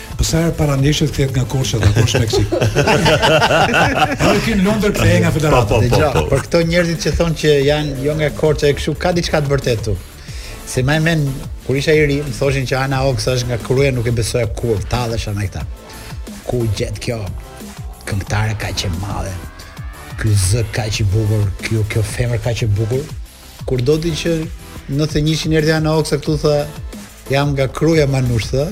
Po sa herë para ndeshjes kthehet nga Korça tha kush Meksik. Ai që në Londër kthehej nga federata. Po, po, po, po. Për këto njerëzit që thonë që janë jo nga Korça e kështu ka diçka të vërtetë këtu. Se mbaj mend kur isha i ri, më thoshin që Anna Oxa është nga Kruja, nuk e besoja thu tallen, thashë, këta. Ku gjet kjo? Këngëtare kaq e madhe. Ky zë kaq i bukur, kjo kjo femër kaq e bukur. Kur do ti që në 91-shin erdhi Anna Oxa këtu tha Jam nga Kruja ma, nuk tha.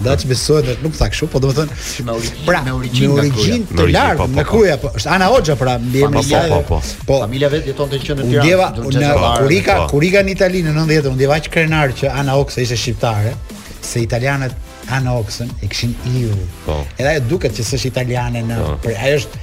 Daç besoj se nuk tha kështu, po domethën me origjinë pra, me origjinë me origjinë të lartë po, po, me po. Kruja, po është Ana Hoxha pra mbiemrin e saj. Po, po, po. Familja vet jetonte që në Tiranë. Ndjeva, në kur ika, kur ika në Itali në 90-të, u ndjeva aq krenar që Ana Hoxha ishte shqiptare, se italianët Ana Hoxhën e kishin yll. Po. Edhe ajo duket që s'është italiane në, po. ajo është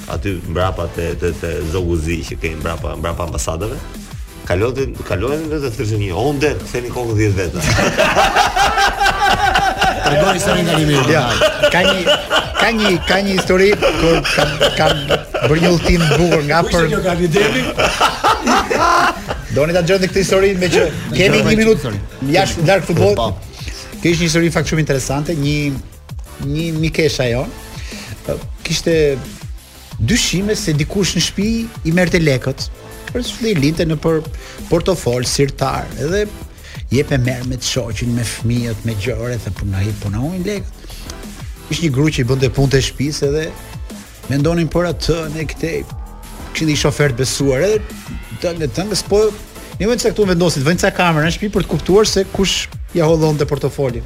aty mbrapa te te te Zogu i Zi që kemi mbrapa mbrapa ambasadave. Kalonte, kalonte dhe thjesht një, o nde, kthenin kokën 10 veta. Tregoje historinë nga Limit. Ja, ka një ka një ka një histori kur kam kam bërë një udhëtim të bukur nga për Kjo ka demi. Doni ta dëgjoni këtë histori me që kemi një minutë jashtë larg futbollit. Po. Kjo është një histori në fakt shumë interesante, një Një mikesha jonë. Kishte dyshime se dikush në shtëpi i merrte lekët. Për çfarë linte nëpër portofol sirtar, edhe jep e merr me të shoqin, me fëmijët, more, thoshte punoj, punoj lekët. Ishte një grua që i bënte punët e shtëpisë edhe mendonin për atë në këtë kishin një shofer të besuar edhe të në të, nëse po, një vend se këtu vendosën vënë ca kamera në shtëpi për të kuptuar se kush ia hollonte portofolin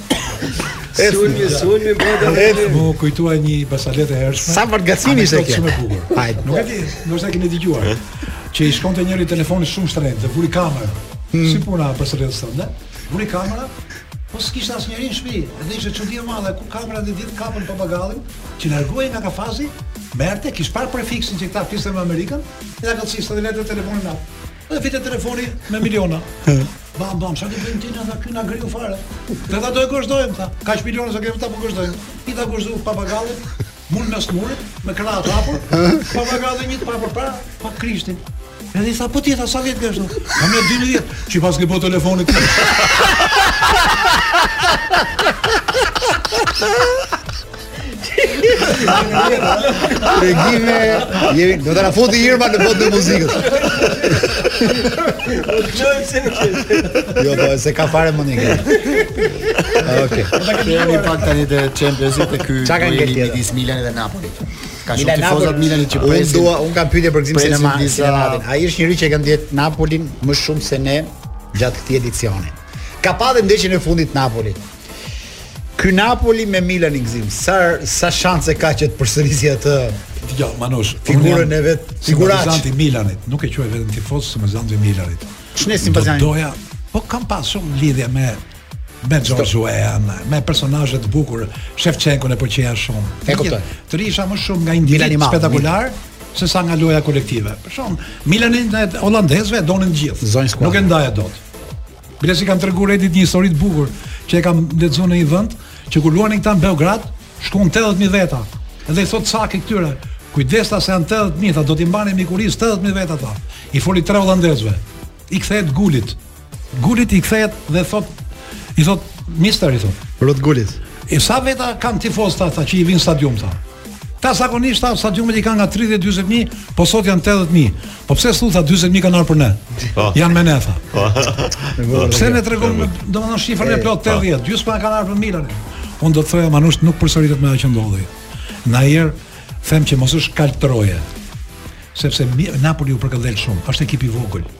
Filmi, filmi, bëhet po edhe filmi. Mu kujtua një barsaletë e hershme. Sa për argëtim ishte kjo? Shumë e bukur. Hajde. Nuk e di, ndoshta e keni dëgjuar. Që i shkonte njërit telefoni shumë shtrenjtë, dhe vuri kamera. Hmm. Si puna e barsaletës tënde? Vuri kamera, Po s'kishte asnjeri në shpi, edhe ishte çudi e madhe, kur kamerat një ditë kapën papagallin, që largohej nga kafazi, merrte, kish parë prefiksin që këta flisnin me Amerikën, edhe kakariste dhe linte telefonin atë. Edhe vinte telefoni me miliona. Bam, bam, çfarë do bëjmë tani, ky na griu fare. Dhe tha do e gozhdojmë tha. Kaq milionë sa kemi tha po gozhdojmë. Hë ta gozhdojmë papagallin, mu në mes murit, me krah të hapur. Papagalli një të papër para, pa Krishtin. Edhe i tha po ti tha sa vjet ke kështu? Kam me 12. Ç'i paske bo telefonit. Hë Gëzim, jemi do ta futi Irma në botën e muzikës. Jo, po s'e ka fare me nge. Okej. Kemi pak tani të Championsit te ky. Çka kanë gjetur midis Milanit dhe Napolit? Ka shumë Milan, tifozë të Milanit që presin. Unë dua, unë kam pyetje për Gëzimin madje. Ai është njëri që e ka ndjekur Napolin më shumë se ne gjatë këtij edicioni. Ka pa dhe ndeshjen e fundit Napolit. Ky Napoli me Milanin Gëzim, sa sa shanse ka që të përsërisë atë Jo, Manush, figurën e vet, simpatizant i Milanit, nuk e quaj veten tifoz, simpatizant i Milanit. Ç'ne simpatian? Do doja, po kam pas shumë lidhje me me George Weah, me personazhe të bukur, Shevchenko më pëlqente shumë. E kuptoj. Tërhiqesha më shumë nga individë spektakolarë, se sa nga loja kolektive. Për shembull, Milanin e holandezëve e donin të gjithë. Nuk e ndaje dot. Bile s'i kam treguar Edit një histori të bukur që e kam lexuar në një vend, që kur luanin këta në Beograd, shkuan 80000 veta. Edhe i thot Saki këtyre, kujdes tha se janë 80000, tha do t'i mbani mbi kurriz 80000 veta tha. I foli tre holandezëve. I kthehet Gulit. Gulit i kthehet dhe thot i thot Mister i thot. Ruud Gulit. E sa veta kanë tifozët tha që i vijnë në stadium tha. Tha zakonisht tha stadiumet i kanë nga 30 40 mijë, po sot janë 80 mijë. Po pse s'thua tha 40 mijë kanë ardhur për ne? Po. Janë me ne tha. Po. Pse na tregon domethënë shifrën e plotë 80, dyzet kanë ardhur për Milan. Unë do të thoja Manush nuk përsëritet më ajo që ndodhi. Nganjëherë them që mos është kaltroje. Sepse Napoli u përkëdhel shumë, është ekip i vogël.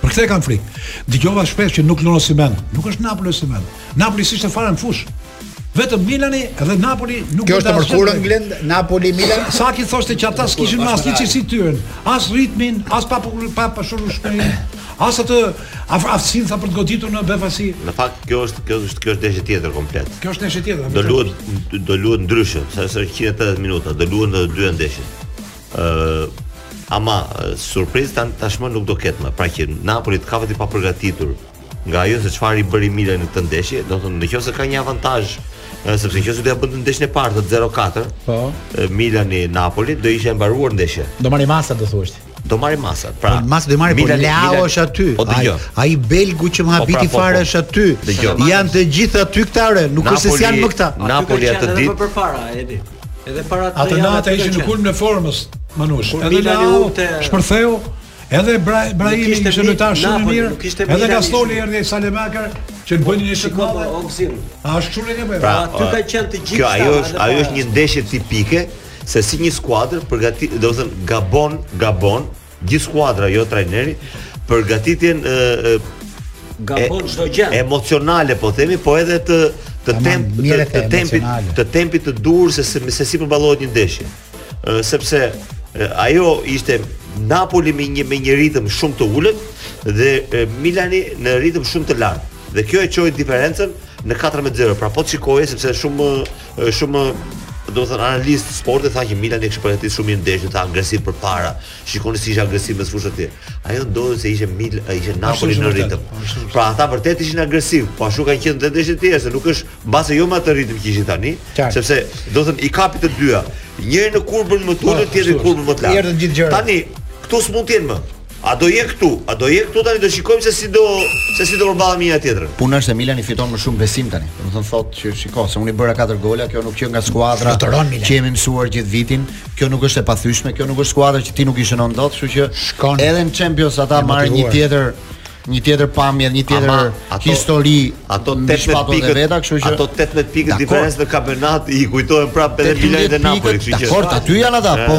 Për këtë e kam frikë. Dëgjova shpesh që nuk luan Osimhen. Nuk është Napoli Osimhen. Napoli s'ishte fare në fushë. Vetëm Milani dhe Napoli nuk Kjo është të mërkurën Glend, Napoli Milan. Sacchi thoshte që ata s'kishin më asnjë çështje si tyren, as ritmin, as pa pa pa shumë shpërim. As atë aftësinë për të goditur në befasi. Në fakt kjo është kjo është kjo është ndeshje tjetër komplet. Kjo është ndeshje tjetër. Do luhet do luhet ndryshe, se është 180 minuta, do luhen edhe dy ndeshjet. Ëh, ama surprizë tan tashmë nuk do ketë më. Pra që Napoli të kapet i pa përgatitur nga ajo se çfarë i bëri Milan në këtë ndeshje, domethënë nëse ka një avantazh sepse nëse do ia bënte ndeshjen e parë të 0-4, po. Milani Napoli do ishte mbaruar ndeshja. Do marrë masat do thuash do marrë masat. Pra, po, masat do marrë po Leao është aty. Po, ai, ai belgu që më po, habiti pra, fare është aty. Janë të gjithë aty këta, nuk është se janë më këta. Napoli atë ditë. Edhe para tre Atë natë ishin në kulmin e formës, Manush. Kur edhe Leao te... shpërtheu, edhe Bra Brahimi ishte një lojtar shumë i mirë. Edhe Gastoni erdhi Saelemaekers që bën një shot më të Okzim. A është çulë një bëj? Pra, aty ka qenë të gjithë. Kjo ajo është, ajo është një ndeshje tipike se si një skuadër përgatit, domethënë gabon, gabon, Gjithë skuadra, jo trajneri, përgatitjen e, e gabon çdo gjë. Emocionale po themi, po edhe të të temp të, të tempit të tempit të duhur se se, se si përballohet një ndeshje. Ë sepse e, ajo ishte Napoli me një me një ritëm shumë të ulët dhe e, Milani në ritëm shumë të lartë. Dhe kjo e çoi diferencën në 4-0. Pra po të shikoje sepse shumë Shumë domethënë analist sporti tha që Milani kishte përgatitur shumë mirë ndeshjen, tha agresiv përpara. Shikoni si ishte agresiv mes fushës atje. Ajo ndodhi se ishte Mil, ishte Napoli në ritëm. Pra ata vërtet ishin agresiv, po ashtu kanë qenë edhe ndeshjet e tjera, se nuk është mbase jo me atë ritëm që ishin tani, sepse domethënë i kapi të dyja. Njëri në kurbën më të ulët, tjetri në kurbën më të lartë. Tani, këtu s'mund të jenë më. A do jenë këtu? A do jenë këtu tani do shikojmë se si do se si do përballen me njëra-tjetrën. Puna është se Milani fiton më shumë besim tani. Domethënë thotë që shiko, se unë i bëra katër gola, kjo nuk që nga skuadra që jemi mësuar gjithë vitin, kjo nuk është e pathyeshme, kjo nuk është skuadra që ti nuk i shënon dot, kështu që Shkon, edhe në Champions ata marrin një tjetër një tjetër pamje, një tjetër Ama, ato, histori ato 18 pikë vetë, kështu që ato 18 pikë diferencë në kampionat i kujtohen prapë edhe Milanit dhe Napolit, kështu që. Dakord, aty janë ata, po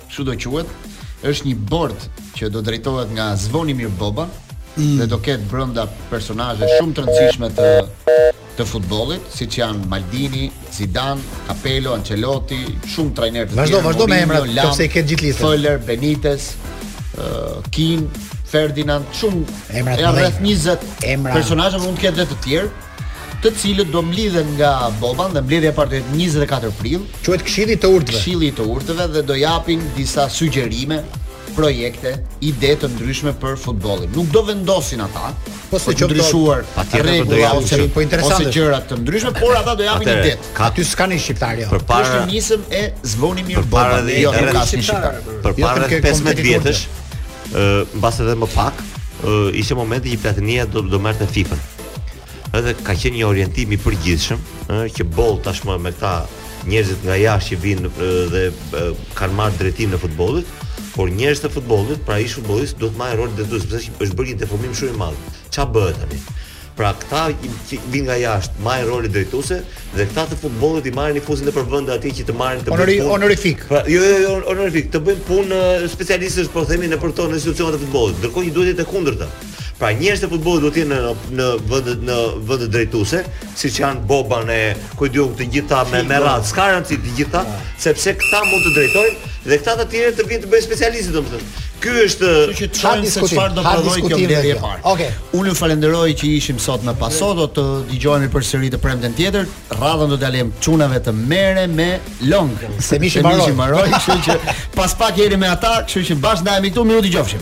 Kështu do quhet. Është një bord që do drejtohet nga Zvonimir Boban mm. dhe do ketë brenda personazhe shumë të rëndësishme të të futbollit, siç janë Maldini, Zidane, Capello, Ancelotti, shumë trajnerë të tjerë. Vazhdo, vazhdo me emrat, sepse i ke gjithë listën. Völler, Benitez, uh, Keane, Ferdinand, shumë emra të rreth 20 emra. Personazhe mund të ketë edhe të tjerë. të cilët do mblidhen nga Boban dhe mbledhja e parë do jetë 24 prill. Quhet Këshilli i të Urtëve. Këshilli i të Urtëve dhe do japin disa sugjerime, projekte, ide të ndryshme për futbollin. Nuk do vendosin ata, për të ndryshuar rregulla ose po interesante ose gjëra të ndryshme, por ata do japin ide. Ka aty s'ka një shqiptar jo. Përpara është nismë e Zvonimir Boban, jo nuk ka asnjë shqiptar. Përpara 15 jo, vjetësh, ë mbase edhe më pak, ë ishte momenti që Platini do do merrte FIFA-n. Edhe ka qenë një orientim i përgjithshëm, ë që boll tashmë me këta njerëzit nga jashtë që vijnë dhe kanë marrë drejtimin e futbollit, por njerëz të futbollit, pra ish futbollistë duhet të marrin rol drejtues, sepse është bërë një deformim shumë i madh. Ça bëhet tani? Pra këta që vijnë nga jashtë marrin role drejtuese dhe këta të futbollit i marrin i fusin nëpër vende atje që të marrin të bëjnë punë honorifik. Pra jo jo jo honorifik, të bëjnë punë specialistësh po themi nëpër këto institucione të futbollit. Ndërkohë që duhet të jetë e kundërta. Pra njerëzit e futbollit duhet të jenë në në vende në vende drejtuese, siç janë Boban e ku diun të gjitha me me radhë, s'ka rëndësi të gjitha, po. sepse këta mund të drejtojnë dhe këta të tjerë të vinë të bëjnë specialistët domethënë. Ky është që çfarë se çfarë do të prodhojë kjo për t'u parë. Okej. Okay. Unë ju falenderoj që ishim sot me paso, do të dëgjohemi përsëri të premten tjetër. Radhën do t'ua lëmë çunave të Merre me Long. Se mishi mbaroi. Mishi mbaroi, kështu që pas pak jemi me ata, kështu që bashkë ndahemi këtu, mirë u dëgjofshim.